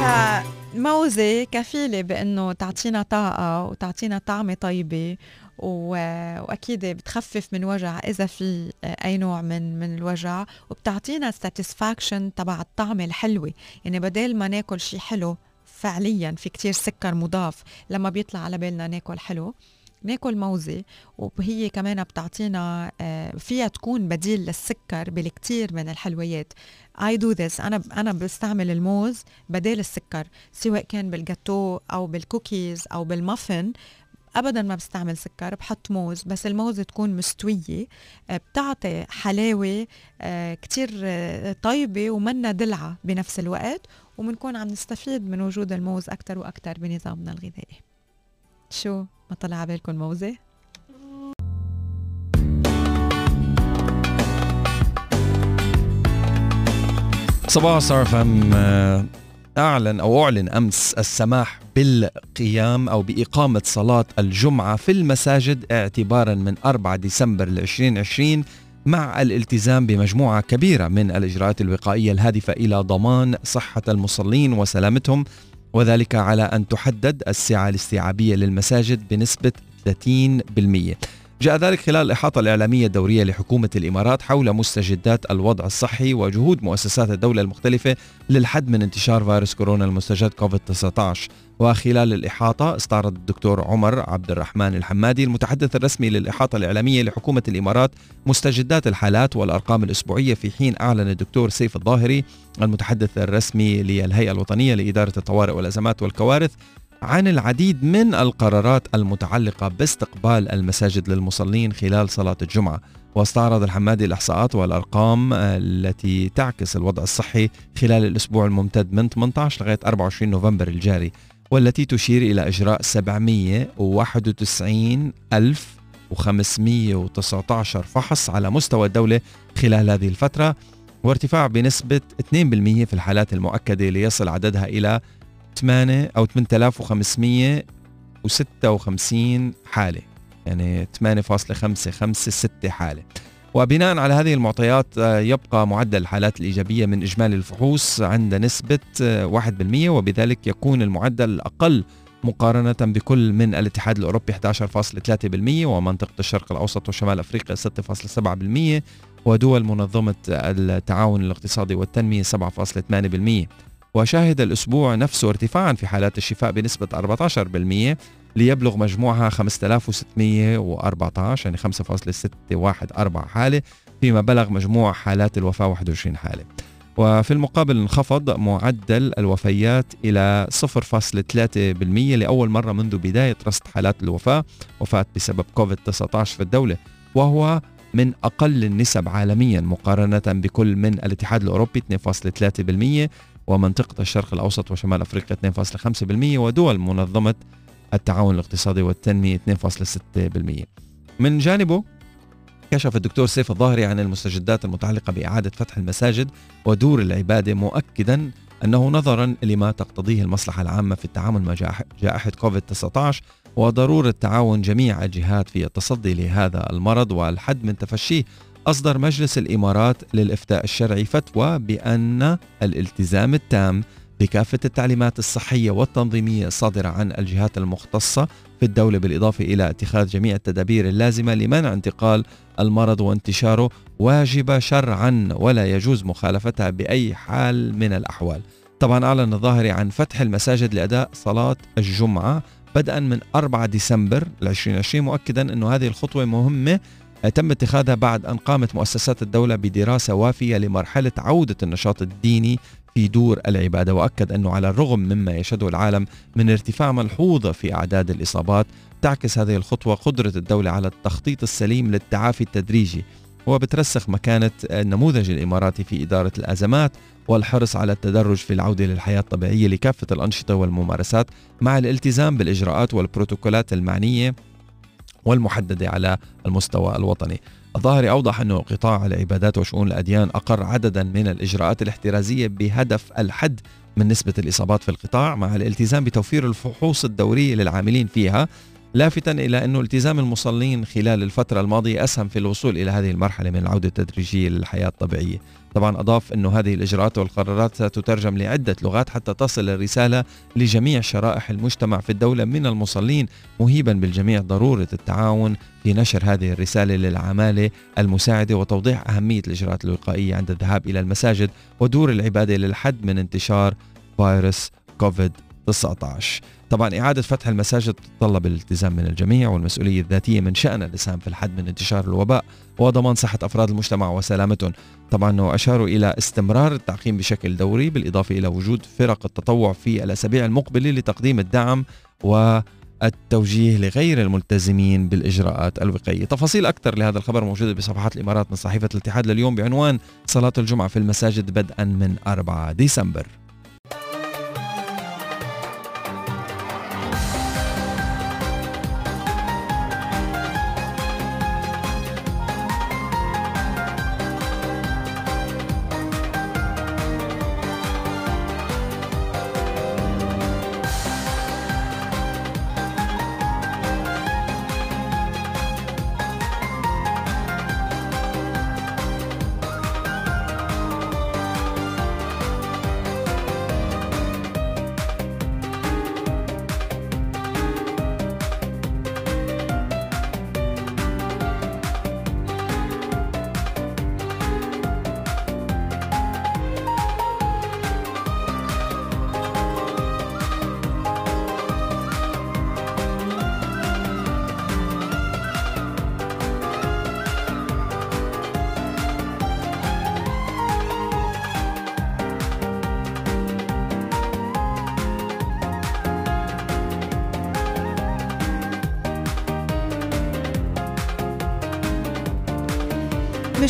فموزة كفيلة بأنه تعطينا طاقة وتعطينا طعمة طيبة وأكيد بتخفف من وجع إذا في أي نوع من من الوجع وبتعطينا satisfaction تبع الطعمه الحلوة. يعني بدل ما ناكل شيء حلو فعليا في كتير سكر مضاف لما بيطلع على بالنا ناكل حلو ناكل موزة. وهي كمان بتعطينا آه، فيها تكون بديل للسكر بالكتير من الحلويات. I do this أنا أنا بستعمل الموز بدال السكر سواء كان بالجاتو أو بالكوكيز أو بالمافن ابدا ما بستعمل سكر بحط موز بس الموز تكون مستوية آه، بتعطي حلاوة آه، كتير آه، طيبة ومنا دلعة بنفس الوقت وبنكون عم نستفيد من وجود الموز أكثر وأكثر بنظامنا الغذائي. شو ما طلع على بالكم موزة؟ صباح صار فهم أعلن أو أعلن أمس السماح بالقيام أو بإقامة صلاة الجمعة في المساجد اعتبارا من 4 ديسمبر 2020 مع الالتزام بمجموعة كبيرة من الإجراءات الوقائية الهادفة إلى ضمان صحة المصلين وسلامتهم وذلك على أن تحدد السعة الاستيعابية للمساجد بنسبة 30% جاء ذلك خلال الإحاطة الإعلامية الدورية لحكومة الإمارات حول مستجدات الوضع الصحي وجهود مؤسسات الدولة المختلفة للحد من انتشار فيروس كورونا المستجد كوفيد-19 وخلال الإحاطة استعرض الدكتور عمر عبد الرحمن الحمادي المتحدث الرسمي للإحاطة الإعلامية لحكومة الإمارات مستجدات الحالات والأرقام الأسبوعية في حين أعلن الدكتور سيف الظاهري المتحدث الرسمي للهيئة الوطنية لإدارة الطوارئ والأزمات والكوارث عن العديد من القرارات المتعلقة باستقبال المساجد للمصلين خلال صلاة الجمعة. واستعرض الحمادي الإحصاءات والأرقام التي تعكس الوضع الصحي خلال الأسبوع الممتد من 18 لغاية 24 نوفمبر الجاري والتي تشير إلى إجراء 791 ألف و519 فحص على مستوى الدولة خلال هذه الفترة وارتفاع بنسبة 2% في الحالات المؤكدة ليصل عددها إلى 8 أو 8556 حالة. يعني 8.556 حالة. وبناء على هذه المعطيات آه، يبقى معدل الحالات الإيجابية من إجمالي الفحوص عند نسبة 1% آه، وبذلك يكون المعدل الأقل مقارنة بكل من الاتحاد الأوروبي 11.3% ومنطقة الشرق الأوسط وشمال أفريقيا 6.7% ودول منظمة التعاون الاقتصادي والتنمية 7.8% وشهد الأسبوع نفسه ارتفاعا في حالات الشفاء بنسبة 14% ليبلغ مجموعها 5614 يعني 5.614 حالة فيما بلغ مجموع حالات الوفاة 21 حالة. وفي المقابل انخفض معدل الوفيات إلى 0.3% لأول مرة منذ بداية رصد حالات الوفاة وفاة بسبب كوفيد-19 في الدولة وهو من أقل النسب عالميا مقارنة بكل من الاتحاد الأوروبي 2.3% ومنطقة الشرق الأوسط وشمال أفريقيا 2.5% ودول منظمة التعاون الاقتصادي والتنمية 2.6% من جانبه كشف الدكتور سيف الظاهري عن المستجدات المتعلقة بإعادة فتح المساجد ودور العبادة مؤكدا أنه نظرا لما تقتضيه المصلحة العامة في التعامل مع جائحة كوفيد-19 وضرورة تعاون جميع الجهات في التصدي لهذا المرض والحد من تفشيه أصدر مجلس الإمارات للإفتاء الشرعي فتوى بأن الالتزام التام بكافة التعليمات الصحية والتنظيمية الصادرة عن الجهات المختصة في الدولة بالإضافة إلى اتخاذ جميع التدابير اللازمة لمنع انتقال المرض وانتشاره واجبة شرعا ولا يجوز مخالفتها بأي حال من الأحوال. طبعا أعلن الظاهري عن فتح المساجد لأداء صلاة الجمعة بدءا من 4 ديسمبر 2020 مؤكدا أن هذه الخطوة مهمة تم اتخاذها بعد أن قامت مؤسسات الدولة بدراسة وافية لمرحلة عودة النشاط الديني في دور العبادة وأكد أنه على الرغم مما يشهده العالم من ارتفاع ملحوظ في أعداد الإصابات تعكس هذه الخطوة قدرة الدولة على التخطيط السليم للتعافي التدريجي. وبترسخ مكانة النموذج الإماراتي في إدارة الأزمات والحرص على التدرج في العودة للحياة الطبيعية لكافة الأنشطة والممارسات مع الالتزام بالإجراءات والبروتوكولات المعنية والمحددة على المستوى الوطني. الظاهري أوضح أنه قطاع العبادات وشؤون الأديان أقر عددا من الإجراءات الاحترازية بهدف الحد من نسبة الإصابات في القطاع مع الالتزام بتوفير الفحوص الدورية للعاملين فيها لافتا إلى أن التزام المصلين خلال الفترة الماضية أسهم في الوصول إلى هذه المرحلة من العودة التدريجية للحياة الطبيعية. طبعا أضاف أنه هذه الإجراءات والقرارات ستترجم لعدة لغات حتى تصل الرسالة لجميع شرائح المجتمع في الدولة من المصلين مهيبا بالجميع ضرورة التعاون في نشر هذه الرسالة للعمالة المساعدة وتوضيح أهمية الإجراءات الوقائية عند الذهاب إلى المساجد ودور العبادة للحد من انتشار فيروس كوفيد 19 طبعا إعادة فتح المساجد تتطلب الالتزام من الجميع والمسؤولية الذاتية من شأن الإسهام في الحد من انتشار الوباء وضمان صحة أفراد المجتمع وسلامتهم طبعا أشاروا إلى استمرار التعقيم بشكل دوري بالإضافة إلى وجود فرق التطوع في الأسابيع المقبلة لتقديم الدعم و التوجيه لغير الملتزمين بالإجراءات الوقائية. تفاصيل أكثر لهذا الخبر موجودة بصفحات الإمارات من صحيفة الاتحاد لليوم بعنوان صلاة الجمعة في المساجد بدءا من 4 ديسمبر.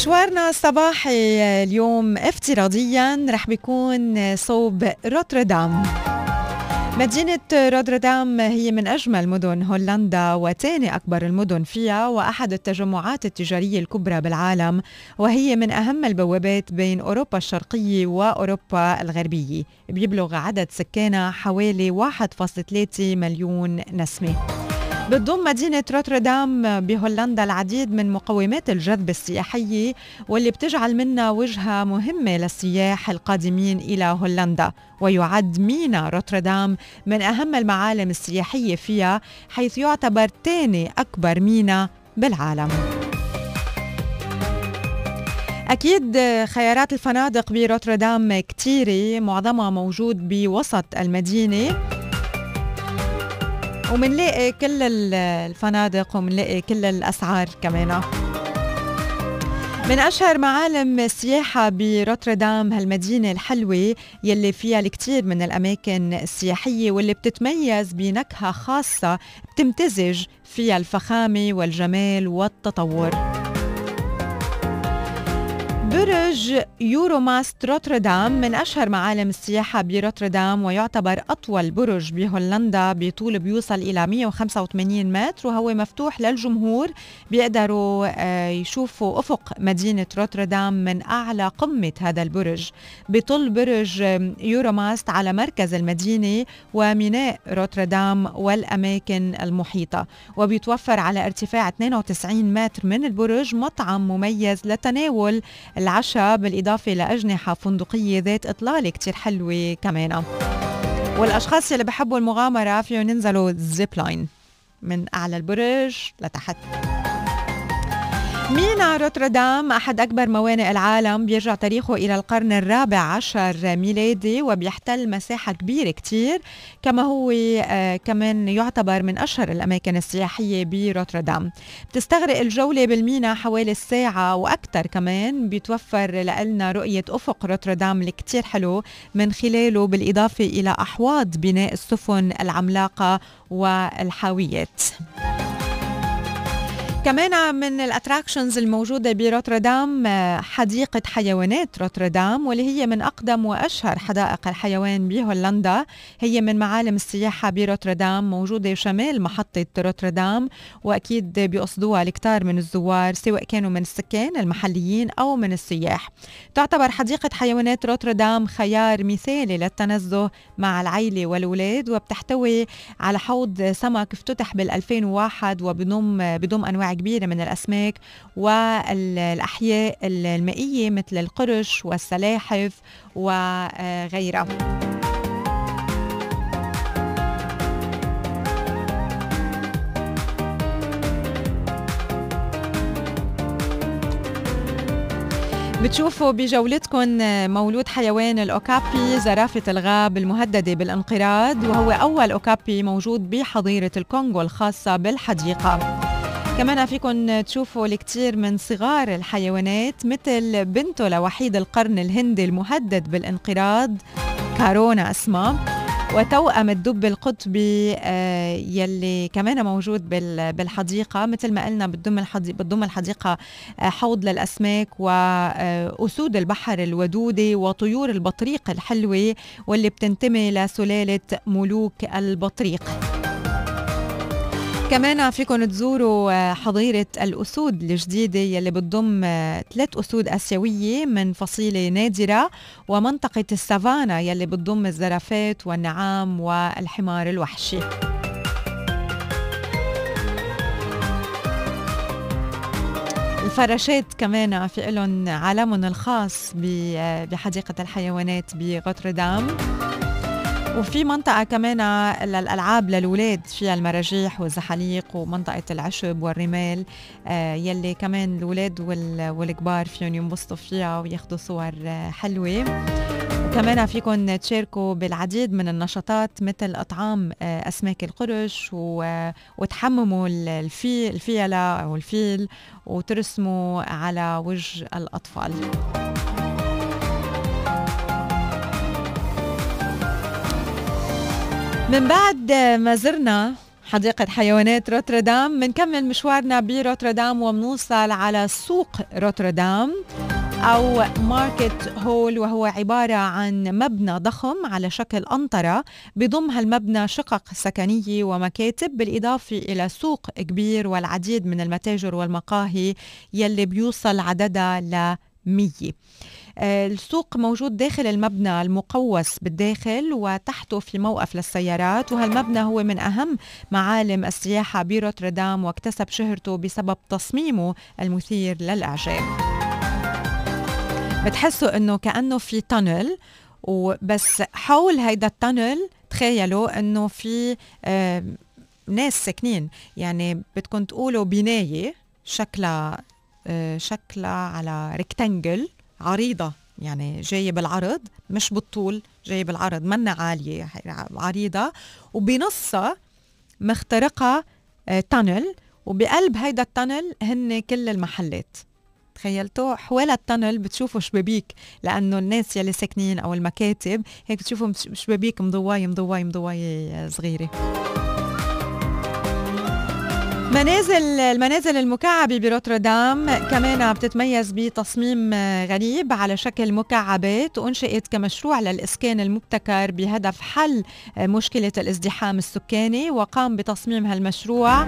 مشوارنا الصباحي اليوم افتراضيا رح بيكون صوب روتردام. مدينة روتردام هي من أجمل مدن هولندا وثاني أكبر المدن فيها وأحد التجمعات التجارية الكبرى بالعالم وهي من أهم البوابات بين أوروبا الشرقية وأوروبا الغربية. بيبلغ عدد سكانها حوالي 1.3 مليون نسمة. بتضم مدينة روتردام بهولندا العديد من مقومات الجذب السياحية واللي بتجعل منها وجهة مهمة للسياح القادمين إلى هولندا. ويعد مينا روتردام من أهم المعالم السياحية فيها حيث يعتبر ثاني أكبر مينا بالعالم. أكيد خيارات الفنادق بروتردام كتيرة معظمها موجود بوسط المدينة. ومنلاقي كل الفنادق ومنلاقي كل الأسعار كمان. من أشهر معالم السياحة بروتردام هالمدينة الحلوة يلي فيها الكثير من الأماكن السياحية واللي بتتميز بنكهة خاصة بتمتزج فيها الفخامة والجمال والتطور. برج يوروماست روتردام من أشهر معالم السياحة بروتردام ويعتبر أطول برج بهولندا بطول بيوصل إلى 185 متر وهو مفتوح للجمهور بيقدروا آه، يشوفوا أفق مدينة روتردام من أعلى قمة هذا البرج. بطل برج يوروماست على مركز المدينة وميناء روتردام والأماكن المحيطة. وبيتوفر على ارتفاع 92 متر من البرج مطعم مميز لتناول العشاء بالإضافة لأجنحة فندقية ذات إطلالة كتير حلوة كمان. والأشخاص اللي بحبوا المغامرة فيهم ينزلوا zip line من أعلى البرج لتحت. مينا روتردام أحد أكبر موانئ العالم بيرجع تاريخه إلى القرن الرابع عشر ميلادي وبيحتل مساحة كبيرة كتير كما هو آه كمان يعتبر من أشهر الأماكن السياحية بروتردام. بتستغرق الجولة بالمينا حوالي الساعة وأكثر كمان بيتوفر لنا رؤية أفق روتردام الكتير حلو من خلاله بالإضافة إلى أحواض بناء السفن العملاقة والحاويات. كمان من ال attractions الموجودة بروتردام آه، حديقة حيوانات روتردام واللي هي من أقدم وأشهر حدائق الحيوان بهولندا. هي من معالم السياحة بروتردام موجودة شمال محطة روتردام وأكيد بيقصدوها الكتار من الزوار سواء كانوا من السكان المحليين أو من السياح. تعتبر حديقة حيوانات روتردام خيار مثالي للتنزه مع العيلة والأولاد وبتحتوي على حوض سمك افتتح بال 2001 وبضم بضم كبيرة من الأسماك والأحياء المائية مثل القرش والسلاحف وغيرها. بتشوفوا بجولتكم مولود حيوان الأوكابي زرافة الغاب المهددة بالانقراض وهو أول أوكابي موجود بحظيرة الكونغو الخاصة بالحديقة. كمان فيكم تشوفوا الكثير من صغار الحيوانات مثل بنته لوحيد القرن الهندي المهدد بالانقراض كارونا اسمها وتوأم الدب القطبي آه، يلي كمان موجود بالحديقة مثل ما قلنا بتضم الحديقة, بتضم الحديقة آه، حوض للأسماك وأسود البحر الودودة وطيور البطريق الحلوة واللي بتنتمي لسلالة ملوك البطريق. كمان فيكم تزوروا آه، حظيرة الأسود الجديدة يلي بتضم آه، ثلاث أسود آسيوية من فصيلة نادرة ومنطقة السافانا يلي بتضم الزرافات والنعام والحمار الوحشي. الفراشات كمان في لهم عالمهم الخاص آه، بحديقة الحيوانات بغوتردام وفي منطقة كمان للألعاب للولاد فيها المراجيح والزحاليق ومنطقة العشب والرمال. آه يلي كمان الولاد والكبار فيهم ينبسطوا فيها وياخدوا صور آه حلوة. وكمان فيكم تشاركوا بالعديد من النشاطات مثل إطعام آه، أسماك القرش وتحمموا الفيل الفيلة أو الفيل وترسموا على وجه الأطفال. من بعد ما زرنا حديقة حيوانات روتردام بنكمل مشوارنا بروتردام وبنوصل على سوق روتردام أو Market Hall وهو عبارة عن مبنى ضخم على شكل أنطرة بضم هالمبنى شقق سكنية ومكاتب بالإضافة إلى سوق كبير والعديد من المتاجر والمقاهي يلي بيوصل عددها ل 100 آه، السوق موجود داخل المبنى المقوس بالداخل وتحته في موقف للسيارات وهالمبنى هو من أهم معالم السياحة بروتردام واكتسب شهرته بسبب تصميمه المثير للإعجاب. بتحسوا إنه كأنه في tunnel وبس حول هيدا ال tunnel تخيلوا إنه في آه ناس ساكنين. يعني بدكم تقولوا بناية شكلها آه شكلها على rectangle عريضة يعني جاية بالعرض مش بالطول جاية بالعرض منا عالية عريضة وبنصها مخترقة tunnel آه، وبقلب هيدا ال tunnel هن كل المحلات. تخيلتوا؟ حوالي التانل بتشوفوا شبابيك لأنه الناس يلي ساكنين أو المكاتب هيك بتشوفوا شبابيك مضوايه مضوايه مضوايه صغيرة. منازل المنازل المكعبة بروتردام كمان بتتميز بتصميم غريب على شكل مكعبات وانشئت كمشروع للإسكان المبتكر بهدف حل مشكلة الازدحام السكاني وقام بتصميم هالمشروع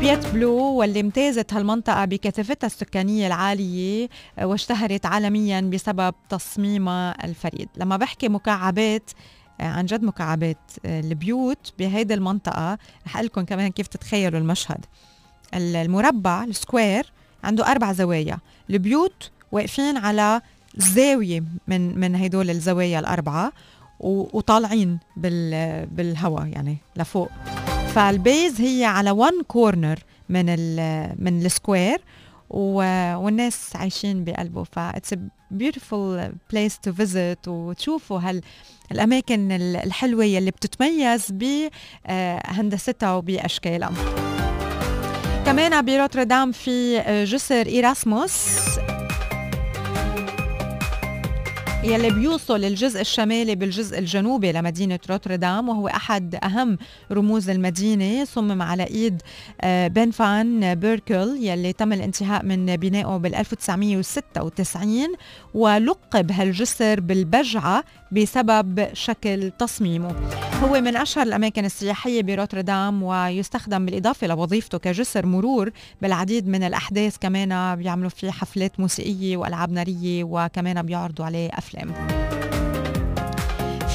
بيت بلو واللي امتازت هالمنطقة بكثافتها السكانية العالية واشتهرت عالميا بسبب تصميمها الفريد. لما بحكي مكعبات عن جد مكعبات البيوت بهيدي المنطقة. رح لكم كمان كيف تتخيلوا المشهد. المربع ال square عنده أربع زوايا. البيوت واقفين على زاوية من من هدول الزوايا الأربعة وطالعين بال بالهواء يعني لفوق. فال base هي على one corner من ال من ال square والناس عايشين بقلبه. ف it's beautiful place to visit وتشوفوا هال الأماكن الحلوة يلي بتتميز بهندستها وباشكالها كمان بروتردام في جسر إيراسموس يلي بيوصل الجزء الشمالي بالجزء الجنوبي لمدينة روتردام وهو أحد أهم رموز المدينة صمم على إيد آه، بن فان بيركل يلي تم الانتهاء من بنائه بال 1996 ولقب هالجسر بالبجعة بسبب شكل تصميمه. هو من أشهر الأماكن السياحية بروتردام ويستخدم بالإضافة لوظيفته كجسر مرور بالعديد من الأحداث كمان بيعملوا فيه حفلات موسيقية وألعاب نارية وكمان بيعرضوا عليه أفلام.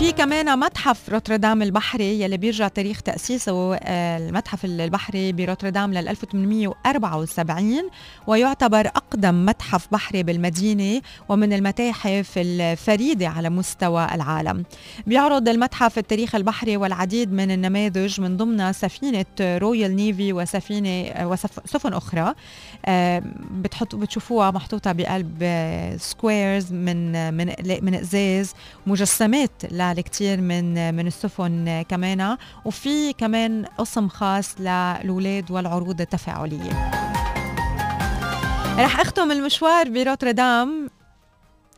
في كمان متحف روتردام البحري يلي بيرجع تاريخ تأسيسه آه، المتحف البحري بروتردام لل 1874 ويعتبر أقدم متحف بحري بالمدينة ومن المتاحف الفريدة على مستوى العالم. بيعرض المتحف التاريخ البحري والعديد من النماذج من ضمنها سفينة Royal Navy وسفينة آه، وسفن أخرى. آه، بتحطوا بتشوفوها محطوطة بقلب squares من من من أزاز مجسمات لكثير من من السفن كمان. وفي كمان قسم خاص للأولاد والعروض التفاعلية. رح أختم المشوار بروتردام.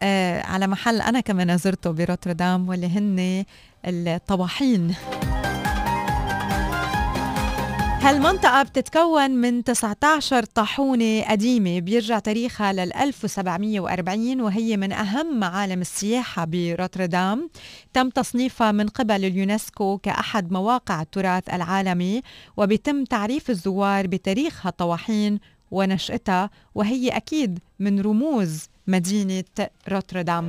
آه على محل أنا كمان زرته بروتردام واللي هن الطواحين. هالمنطقة بتتكون من 19 طاحونة قديمة بيرجع تاريخها لل 1740 وهي من أهم معالم السياحة بروتردام. تم تصنيفها من قبل اليونسكو كأحد مواقع التراث العالمي وبيتم تعريف الزوار بتاريخ هالطواحين ونشأتها وهي أكيد من رموز مدينة روتردام.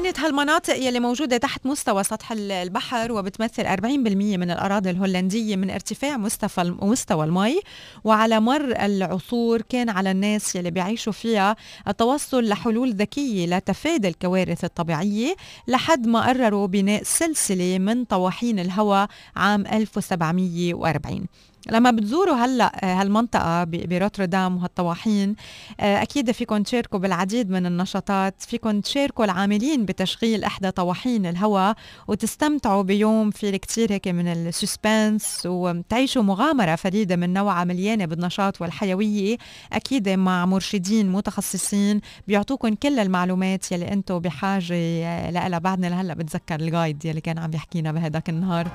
عانت هالمناطق يلي موجودة تحت مستوى سطح البحر وبتمثل 40% من الأراضي الهولندية من ارتفاع مستوى مستوى المي. وعلى مر العصور كان على الناس يلي بيعيشوا فيها التوصل لحلول ذكية لتفادي الكوارث الطبيعية لحد ما قرروا بناء سلسلة من طواحين الهواء عام 1740 لما بتزوروا هلا آه، هالمنطقة بروتردام وهالطواحين آه، أكيد فيكم تشاركوا بالعديد من النشاطات فيكم تشاركوا العاملين بتشغيل إحدى طواحين الهواء وتستمتعوا بيوم في كتير هيك من السسبنس وتعيشوا مغامرة فريدة من نوعها مليانة بالنشاط والحيوية. أكيد مع مرشدين متخصصين بيعطوكم كل المعلومات يلي أنتم بحاجة آه، لها بعدنا لهلأ بتذكر الجايد يلي كان عم يحكينا بهداك النهار.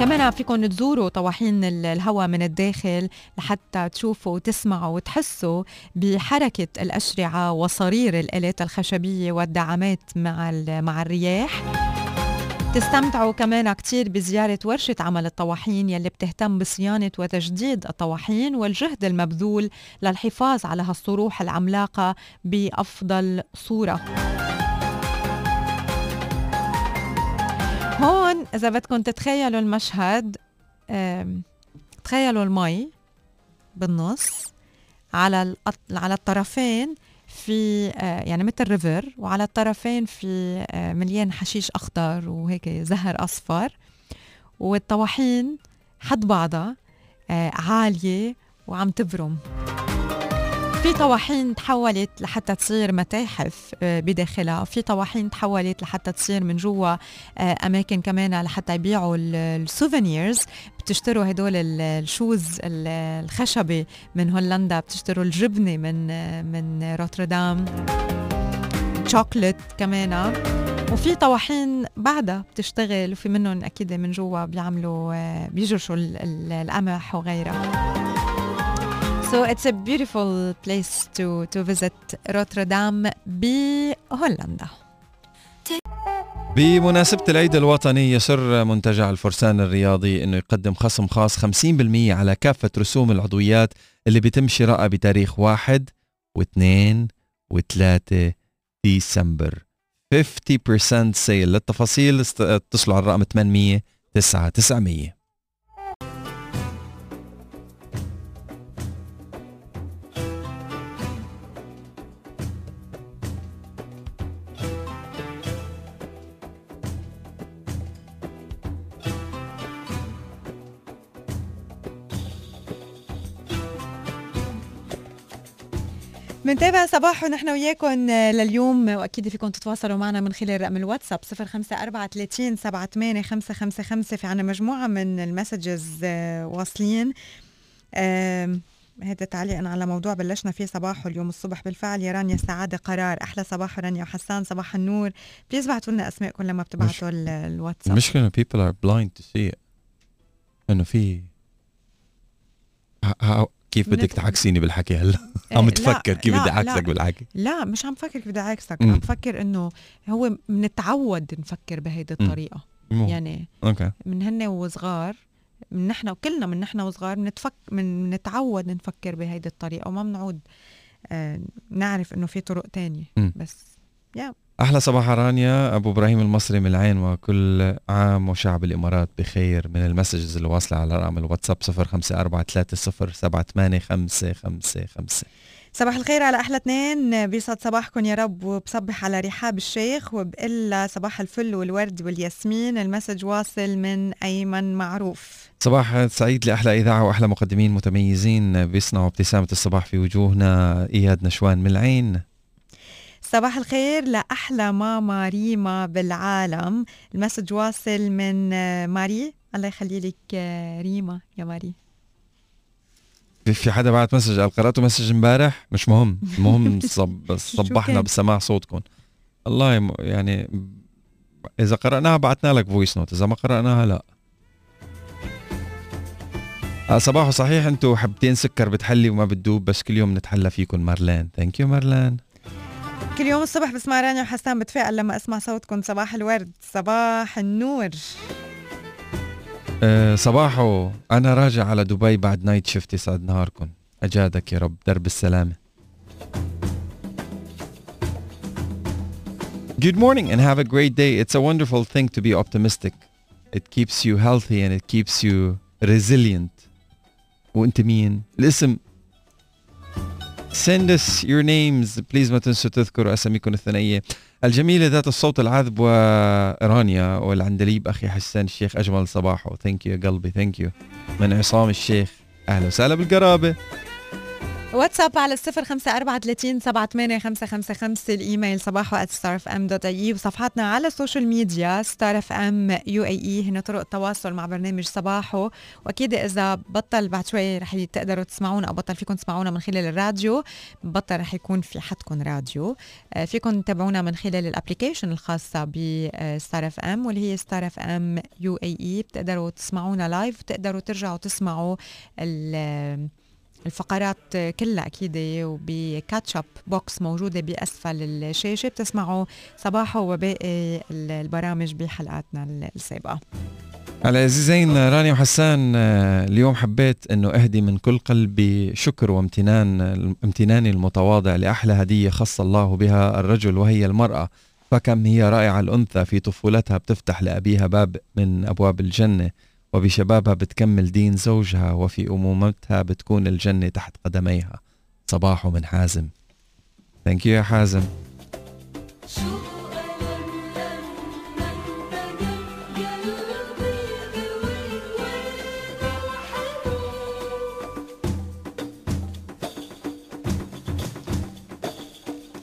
كمان فيكم تزوروا طواحين الهواء من الداخل لحتى تشوفوا وتسمعوا وتحسوا بحركة الأشرعة وصرير الآلات الخشبية والدعامات مع مع الرياح. تستمتعوا كمان كتير بزيارة ورشة عمل الطواحين يلي بتهتم بصيانة وتجديد الطواحين والجهد المبذول للحفاظ على هالصروح العملاقة بأفضل صورة. هون إذا بدكم تتخيلوا المشهد تخيلوا المي بالنص على على الطرفين في آه، يعني مثل ريفر وعلى الطرفين في آه، مليان حشيش أخضر وهيك زهر أصفر والطواحين حد بعضها آه، عالية وعم تبرم. في طواحين تحولت لحتى تصير متاحف آه، بداخلها. في طواحين تحولت لحتى تصير من جوا آه، أماكن كمان لحتى يبيعوا ال souvenirs. بتشتروا هدول ال shoes الخشبي من هولندا بتشتروا الجبنة من من روتردام. شوكليت كمان. وفي طواحين بعدها بتشتغل وفي منهم أكيد من جوا بيعملوا آه، بيجرشوا القمح وغيرها. So it's a beautiful place to, to visit روتردام بهولندا بمناسبة العيد الوطني يسر منتجع الفرسان الرياضي إنه يقدم خصم خاص 50% على كافة رسوم العضويات اللي بيتم شرائها بتاريخ 1 و2 و3 ديسمبر. 50% سيل للتفاصيل اتصلوا على الرقم 800 9900 بنتابع صباح ونحن وياكم لليوم. وأكيد فيكم تتواصلوا معنا من خلال رقم الواتساب 054 78 555 في عنا مجموعة من ال messages آه، واصلين. هذا تعليقا على موضوع بلشنا فيه صباح اليوم الصبح. بالفعل يا رانيا السعادة قرار. أحلى صباح رانيا وحسان. صباح النور. please بعتوا لنا اسماءكم لما بتبعتوا الواتساب. المشكلة people are blind to see. it انه في كيف بدك تعكسيني بالحكي هلا؟ إيه، (laughs) عم تفكر كيف بدي أعكسك بالحكي؟ لا مش عم فكر كيف بدي أعكسك. عم فكر إنه هو بنتعود نفكر بهيدي الطريقة. مم. يعني okay. من هن وصغار من نحن وكلنا من نحن وصغار بنتفك من نتعود نفكر بهيدي الطريقة وما بنعود آه نعرف إنه في طرق تانية. م. بس يا أحلى صباح رانيا أبو إبراهيم المصري من العين وكل عام وشعب الإمارات بخير. من ال messages اللي واصلة على رقم الواتساب 0543078555 صباح الخير على أحلى اثنين. بيسعد صباحكم يا رب وبصبح على رحاب الشيخ وبقول صباح الفل والورد والياسمين. ال message واصل من أيمن معروف. صباح سعيد لأحلى إذاعة وأحلى مقدمين متميزين. بيصنعوا ابتسامة الصباح في وجوهنا. إياد نشوان من العين. صباح الخير لأحلى ماما ريما بالعالم. ال message واصل من ماري. الله يخلي لك ريما يا ماري. في حدا بعت message؟ قال قرأتوا message امبارح؟ مش مهم. المهم (laughs) صب صبحنا بسماع صوتكم. الله يعني إذا قرأناها بعتنا لك voice note إذا ما قرأناها لا. آه، صباح صحيح أنتم حبتين سكر بتحلي وما بتدوب بس كل يوم نتحلى فيكم مارلين. thank you مارلين. كل يوم الصبح بسمع رانيا وحسان بتفائل لما أسمع صوتكم صباح الورد صباح النور أه صباحو أنا راجع على دبي بعد night shift يسعد نهاركم أجادك يا رب درب السلامة Good morning and have a great day. It's a wonderful thing to be optimistic. It keeps you healthy and it keeps you resilient. وأنت مين؟ الاسم send us your names please ما تنسوا تذكروا أساميكم الثنائية. الجميلة ذات الصوت العذب ورانيا والعندليب أخي حسان الشيخ أجمل صباحه. thank you قلبي thank you من عصام الشيخ أهلا وسهلا بالقرابة. واتساب على الصفر خمسة أربعة ثلاثين سبعة ثمانية خمسة خمسة خمسة الإيميل صباحو at starfm.ae وصفحاتنا على ال social media Star FM UAE. هن طرق التواصل مع برنامج صباحو. وأكيد إذا بطل بعد شوي رح تقدروا تسمعونا أو بطل فيكم تسمعونا من خلال الراديو بطل رح يكون في حدكم راديو. آه، فيكم تتابعونا من خلال ال application الخاصة ب Star FM واللي هي Star FM UAE. بتقدروا تسمعونا live بتقدروا ترجعوا تسمعوا الفقرات كلها أكيد وب catch up box موجودة بأسفل الشاشة. بتسمعوا صباحو وباقي البرامج بحلقاتنا السابقة. العزيزين رانيا وحسان اليوم حبيت إنه أهدي من كل قلبي شكر وامتنان امتناني المتواضع لأحلى هدية خص الله بها الرجل وهي المرأة. فكم هي رائعة الأنثى في طفولتها بتفتح لأبيها باب من أبواب الجنة. وبشبابها بتكمل دين زوجها وفي أمومتها بتكون الجنة تحت قدميها. صباح من حازم. ثانك يو يا حازم.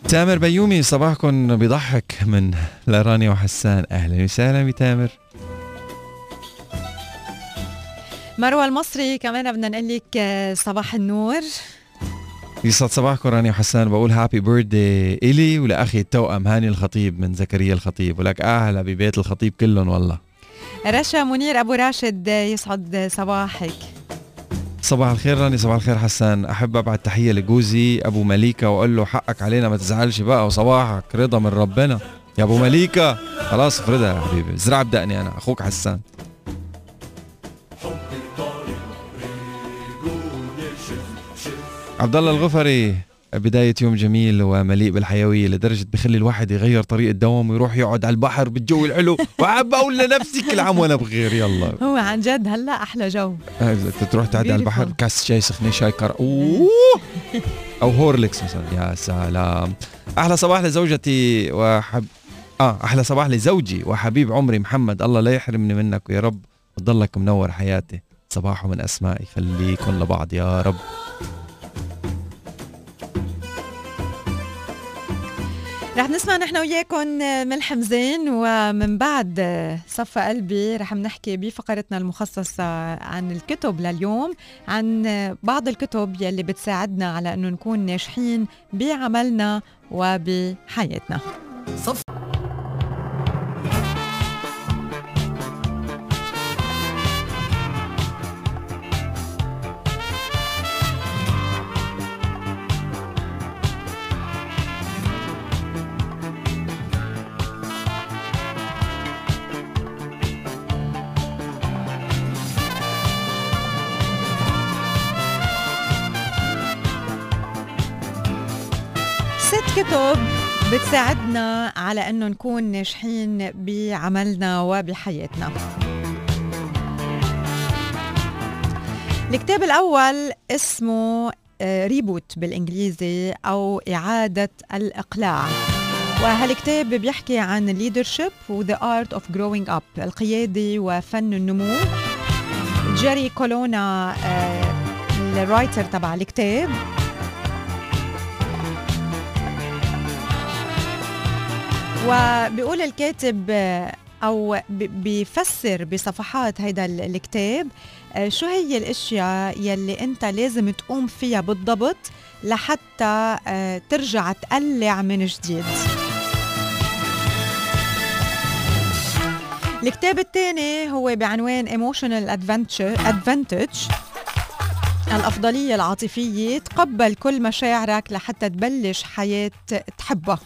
تامر بيومي صباحكم بيضحك من لرانيا وحسان أهلا وسهلا بتامر مروة المصري كمان بدنا نقول لك آه، صباح النور. يسعد صباحكم رانيا وحسان. بقول هابي بيرثدي إلي ولأخي التوأم هاني الخطيب من زكريا الخطيب. ولك أهلا ببيت الخطيب كلهم والله. رشا منير أبو راشد آه، يسعد صباحك. صباح الخير راني صباح الخير حسان. أحب ابعت تحية لجوزي أبو مليكة وأقول له حقك علينا ما تزعلش بقى وصباحك رضا من ربنا. يا أبو مليكة خلاص افرضها يا حبيبي. زرع بدقني أنا أخوك حسان. عبد الله الغفري بداية يوم جميل ومليء بالحيوية لدرجة بخلي الواحد يغير طريقة دوام ويروح يقعد على البحر بالجو الحلو. (laughs) وعم بقول لنفسي كل عام وأنا بخير يلا. هو عن جد هلا أحلى جو. آه، تروح تعدي على البحر. كاس شاي سخنة شاي كر أوه. أو هورليكس مثلا يا سلام. أحلى صباح لزوجتي وحب آه أحلى صباح لزوجي وحبيب عمري محمد. الله لا يحرمني منك ويا رب. وتضلك منور حياتي. صباحه من أسماء يخليكم لبعض يا رب. رح نسمع نحن وياكم من حمزين ومن بعد صفى قلبي رح نحكي بفقرتنا المخصصة عن الكتب لليوم عن بعض الكتب يلي بتساعدنا على إنه نكون ناجحين بعملنا وبحياتنا. ست كتب بتساعدنا على أنه نكون ناجحين بعملنا وبحياتنا. الكتاب الأول اسمه Reboot بالإنجليزي أو إعادة الإقلاع. وهالكتاب بيحكي عن leadership و the art of growing up القيادة وفن النمو. جيري كولونا آه، ال writer تبع الكتاب. وبيقول الكاتب أو ب- بيفسر بصفحات هيدا ال- الكتاب شو هي الأشياء يلي أنت لازم تقوم فيها بالضبط لحتى ترجع تقلع من جديد؟ الكتاب الثاني هو بعنوان Emotional Advantage الأفضلية العاطفية تقبل كل مشاعرك لحتى تبلش حياة تحبها.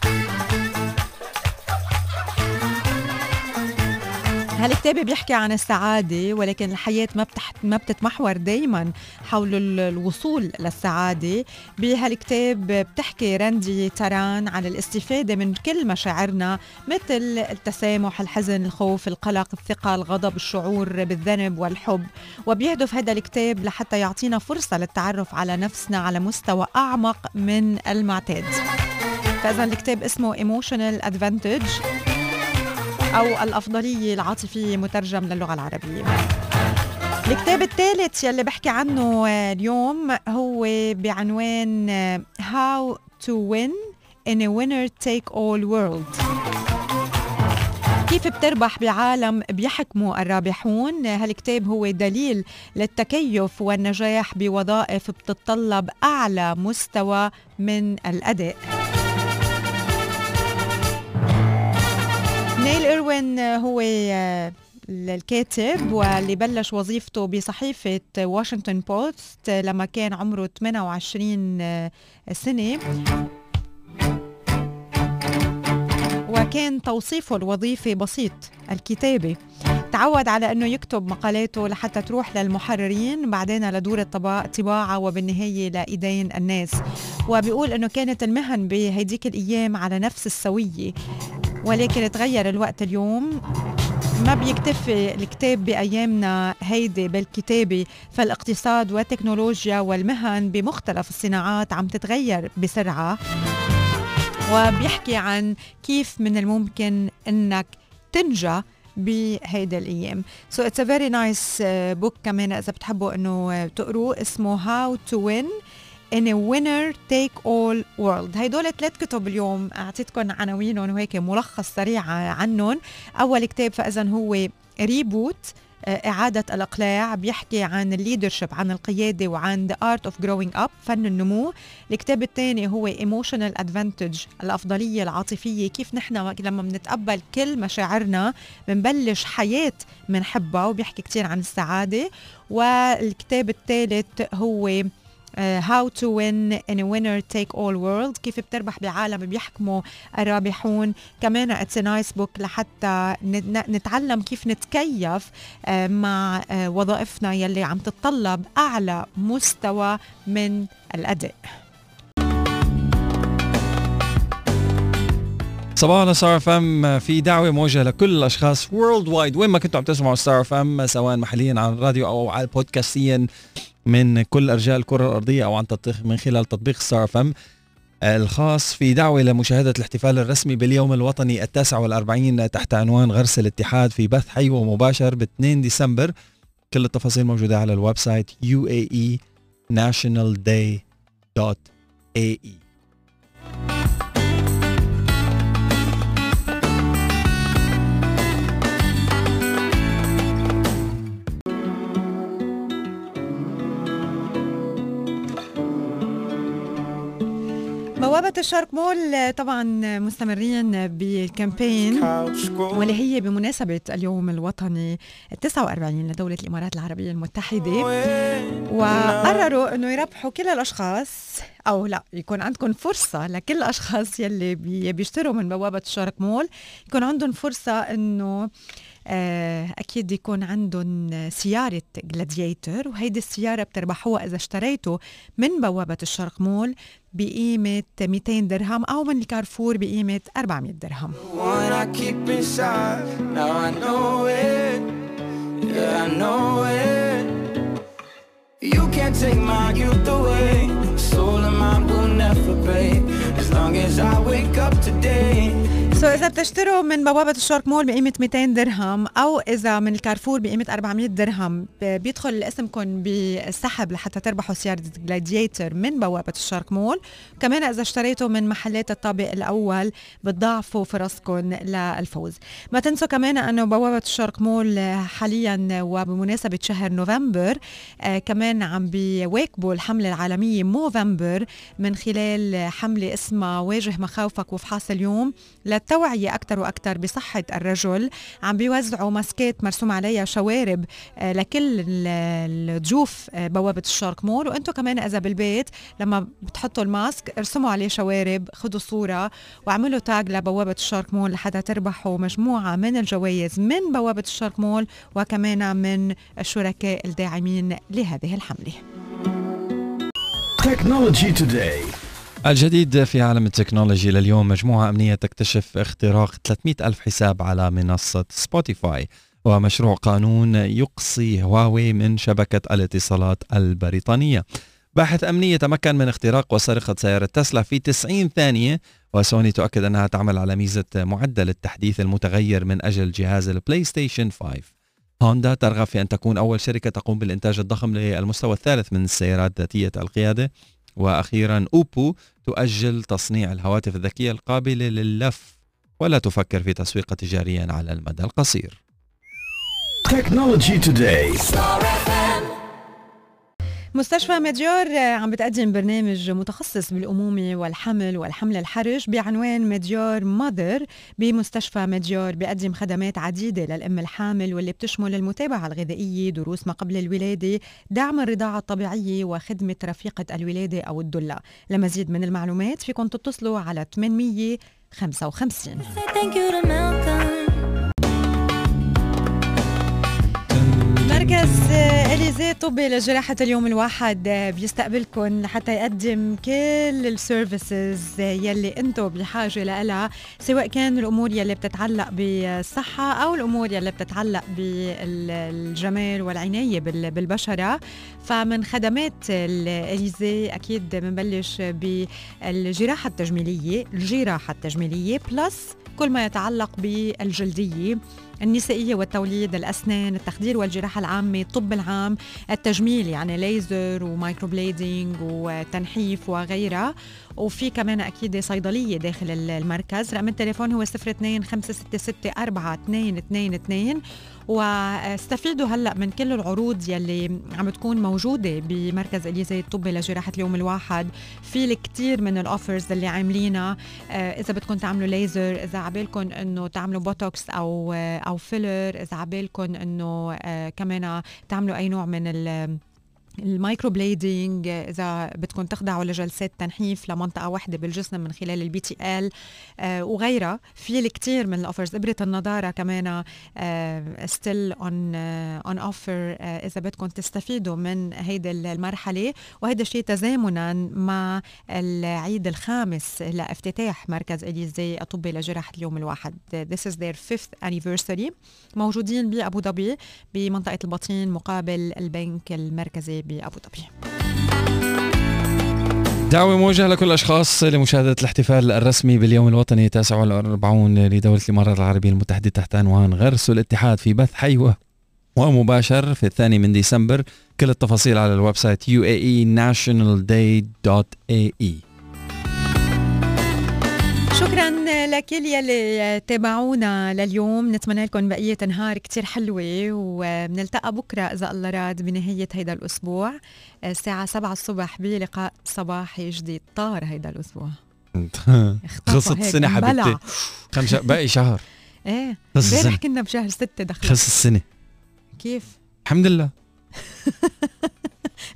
هالكتاب بيحكي عن السعادة ولكن الحياة ما بتح... ما بتتمحور دايما حول ال- الوصول للسعادة. بهالكتاب بتحكي راندي تاران عن الاستفادة من كل مشاعرنا مثل التسامح الحزن الخوف القلق الثقة الغضب الشعور بالذنب والحب. وبيهدف هذا الكتاب لحتى يعطينا فرصة للتعرف على نفسنا على مستوى أعمق من المعتاد. فإذا الكتاب اسمه Emotional Advantage. أو الأفضلية العاطفية مترجم للغة العربية. الكتاب الثالث يلي بحكي عنه اليوم هو بعنوان How to Win in a Winner Take All World. كيف بتربح بعالم بيحكموا الرابحون؟ هالكتاب هو دليل للتكيف والنجاح بوظائف بتتطلب أعلى مستوى من الأداء. هو آه، الكاتب واللي بلش وظيفته بصحيفة واشنطن بوست لما كان عمره 28 آه، سنة. وكان توصيفه الوظيفي بسيط الكتابة. تعود على أنه يكتب مقالاته لحتى تروح للمحررين بعدين لدور الطباعة طباعة وبالنهاية لإيدين الناس. وبيقول أنه كانت المهن بهيديك الأيام على نفس السوية. ولكن تغير الوقت اليوم. ما بيكتفي الكتاب بأيامنا هيدي بالكتابة فالاقتصاد والتكنولوجيا والمهن بمختلف الصناعات عم تتغير بسرعة. وبيحكي عن كيف من الممكن إنك تنجح بهيدا الأيام. so it's a very nice book كمان إذا بتحبوا إنه تقروا. اسمه How to Win. In a winner take all world. هيدول ثلاث كتب اليوم اعطيتكم عناوينهم وهيك ملخص سريع عنهم. أول كتاب فاذا هو Reboot إعادة الإقلاع بيحكي عن ال leadership عن القيادة وعن the art of growing up فن النمو. الكتاب الثاني هو emotional advantage الأفضلية العاطفية كيف نحن لما بنتقبل كل مشاعرنا بنبلش حياة بنحبها وبيحكي كتير عن السعادة. والكتاب الثالث هو How to Win in a winner take all world كيف بتربح بعالم بيحكموا الرابحون. كمان it's nice book لحتى نتعلم كيف نتكيف آه، مع آه، وظائفنا يلي عم تتطلب أعلى مستوى من الأداء. صباحو على Star FM في دعوة موجهة لكل الأشخاص worldwide وين ما كنتوا عم تسمعوا Star FM سواء محليا على الراديو أو على البودكاستيا. من كل أرجاء الكرة الأرضية أو عن تطبيق من خلال تطبيق Star FM الخاص في دعوة لمشاهدة الاحتفال الرسمي باليوم الوطني التاسع والأربعين تحت عنوان غرس الاتحاد في بث حي ومباشر ب 2 ديسمبر. كل التفاصيل موجودة على ال website uaenationalday.ae بوابة الشرق مول طبعا مستمرين بالكامبين واللي هي بمناسبة اليوم الوطني 49 لدولة الإمارات العربية المتحدة. وقرروا أنه يربحوا كل الأشخاص أو لا يكون عندكم فرصة لكل الأشخاص يلي بيشتروا من بوابة الشرق مول. يكون عندهم فرصة أنه أكيد يكون عندهم سيارة جلاديتر وهيدي السيارة بتربحوها إذا اشتريتوا من بوابة الشرق مول بقيمة 200 درهم أو من الكارفور بقيمة 400 درهم. You can't take my youth away. Soul of mine will never As long as I wake up today so so إذا بتشتروا من بوابة الشارك مول بقيمة 200 درهم أو إذا من الكارفور بقيمة 400 درهم بيدخل اسمكم بالسحب لحتى تربحوا سيارة Gladiator من بوابة الشرق مول. كمان إذا اشتريتوا من محلات الطابق الأول بتضاعفوا فرصكم للفوز. ما تنسوا كمان إنه بوابة الشارك مول حاليا وبمناسبة شهر نوفمبر آه كمان عم بيواكبوا الحملة العالمية موفمبر من خلال حملة اسمها واجه مخاوفك وافحص اليوم للتوعية أكثر وأكثر بصحة الرجل. عم بيوزعوا ماسكات مرسوم عليها شوارب لكل الضيوف بوابة الشارك مول. وأنتم كمان إذا بالبيت لما بتحطوا ال mask ارسموا عليه شوارب خذوا صورة واعملوا tag لبوابة الشرق مول لحتى تربحوا مجموعة من الجوائز من بوابة الشرق مول وكمان من الشركاء الداعمين لهذه الحملة. technology today الجديد في عالم التكنولوجي لليوم مجموعة أمنية تكتشف اختراق 300 ألف حساب على منصة سبوتيفاي ومشروع قانون يقصي هواوي من شبكة الاتصالات البريطانية. باحث أمني تمكن من اختراق وسرقة سيارة تسلا في 90 ثانية وسوني تؤكد أنها تعمل على ميزة معدل التحديث المتغير من أجل جهاز ال PlayStation 5 هوندا ترغب في أن تكون أول شركة تقوم بالإنتاج الضخم للمستوى الثالث من السيارات ذاتية القيادة. وأخيرا أوبو تؤجل تصنيع الهواتف الذكية القابلة للف ولا تفكر في تسويقها تجاريا على المدى القصير. تكنولوجي توداي مستشفى مديار عم بتقدم برنامج متخصص بالأمومة والحمل والحمل الحرج بعنوان مديار ماذر بمستشفى مديار بيقدم خدمات عديدة للأم الحامل واللي بتشمل المتابعة الغذائية دروس ما قبل الولادة دعم الرضاعة الطبيعية وخدمة رفيقة الولادة أو الدلة. لمزيد من المعلومات فيكم تتصلوا على 855 مركز اليزي الطبي لجراحة اليوم الواحد بيستقبلكم لحتى يقدم كل ال services يلي أنتم بحاجة لها سواء كان الأمور يلي بتتعلق بالصحة أو الأمور يلي بتتعلق بالجمال والعناية بالبشرة. فمن خدمات اليزي أكيد بنبلش بالجراحة التجميلية الجراحة التجميلية plus كل ما يتعلق بالجلدية. النسائية والتوليد الأسنان التخدير والجراحة العامة الطب العام التجميل يعني ليزر و microblading وتنحيف وغيرها. وفي كمان أكيد صيدلية داخل المركز رقم التليفون هو 02 566 4222 واستفيدوا هلأ من كل العروض يلي عم تكون موجودة بمركز اليزي الطبي لجراحة اليوم الواحد. في الكثير من ال offers اللي عاملينها آه، إذا بدكم تعملوا ليزر إذا عبالكم إنه تعملوا بوتوكس أو آه، أو filler إذا عبالكم إنه آه، كمان تعملوا أي نوع من ال ال microblading إذا بدكم تخضعوا لجلسات تنحيف لمنطقة واحدة بالجسم من خلال ال BTL وغيرها. في الكثير من ال offers. إبرة النضارة كمان still on on offer إذا بدكم تستفيدوا من هيدي المرحلة. وهذا الشيء تزامنا مع العيد الخامس لافتتاح مركز اليزي الطبي لجراحة اليوم الواحد. This is their fifth anniversary. موجودين بأبو ظبي بمنطقة البطين مقابل البنك المركزي بأبو ظبي. دعوة موجهة لكل الأشخاص لمشاهدة الاحتفال الرسمي باليوم الوطني 49 لدولة الإمارات العربية المتحدة تحت عنوان غرس الاتحاد في بث حي ومباشر في الثاني من ديسمبر. كل التفاصيل على ال website uaenationalday.ae شكرا لكل يلي تابعونا لليوم. نتمنى لكم بقية نهار كتير حلوة وبنلتقى بكرة إذا الله راد بنهاية هيدا الأسبوع. الساعة 7 الصبح بلقاء صباحي جديد. طار هيدا الأسبوع. (laughs) خلصت السنة حبيبتي. خمسة باقي شهر. (laughs) إيه امبارح كنا بشهر ستة دخلت. خلص السنة. كيف؟ الحمد لله. (laughs)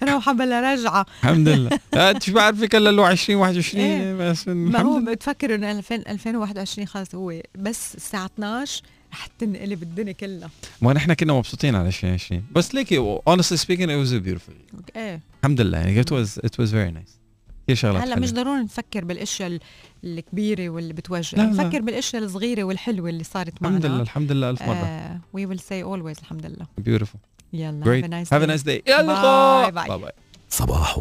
روحة بلا رجعة الحمد لله. انت شو بعرفك الا لو 2021 إيه. بس ما هو بتفكر إنه 2000 2021 خلص هو بس الساعة 12 رح تنقلب الدنيا كلها. ما نحن كنا مبسوطين على 2020 بس ليكي honestly speaking it was a beautiful year. إيه. الحمد لله. يعني it was it was very nice. كثير شغلات هلا. مش ضروري نفكر بالأشياء ال- الكبيرة واللي بتوجع. نفكر بالأشياء الصغيرة والحلوة اللي صارت معنا. الحمد لله الحمد لله ألف مرة. we will say always الحمد لله. Beautiful. يلا great have a nice have a day. nice day الى اللقاء Bye bye. باي باي صباح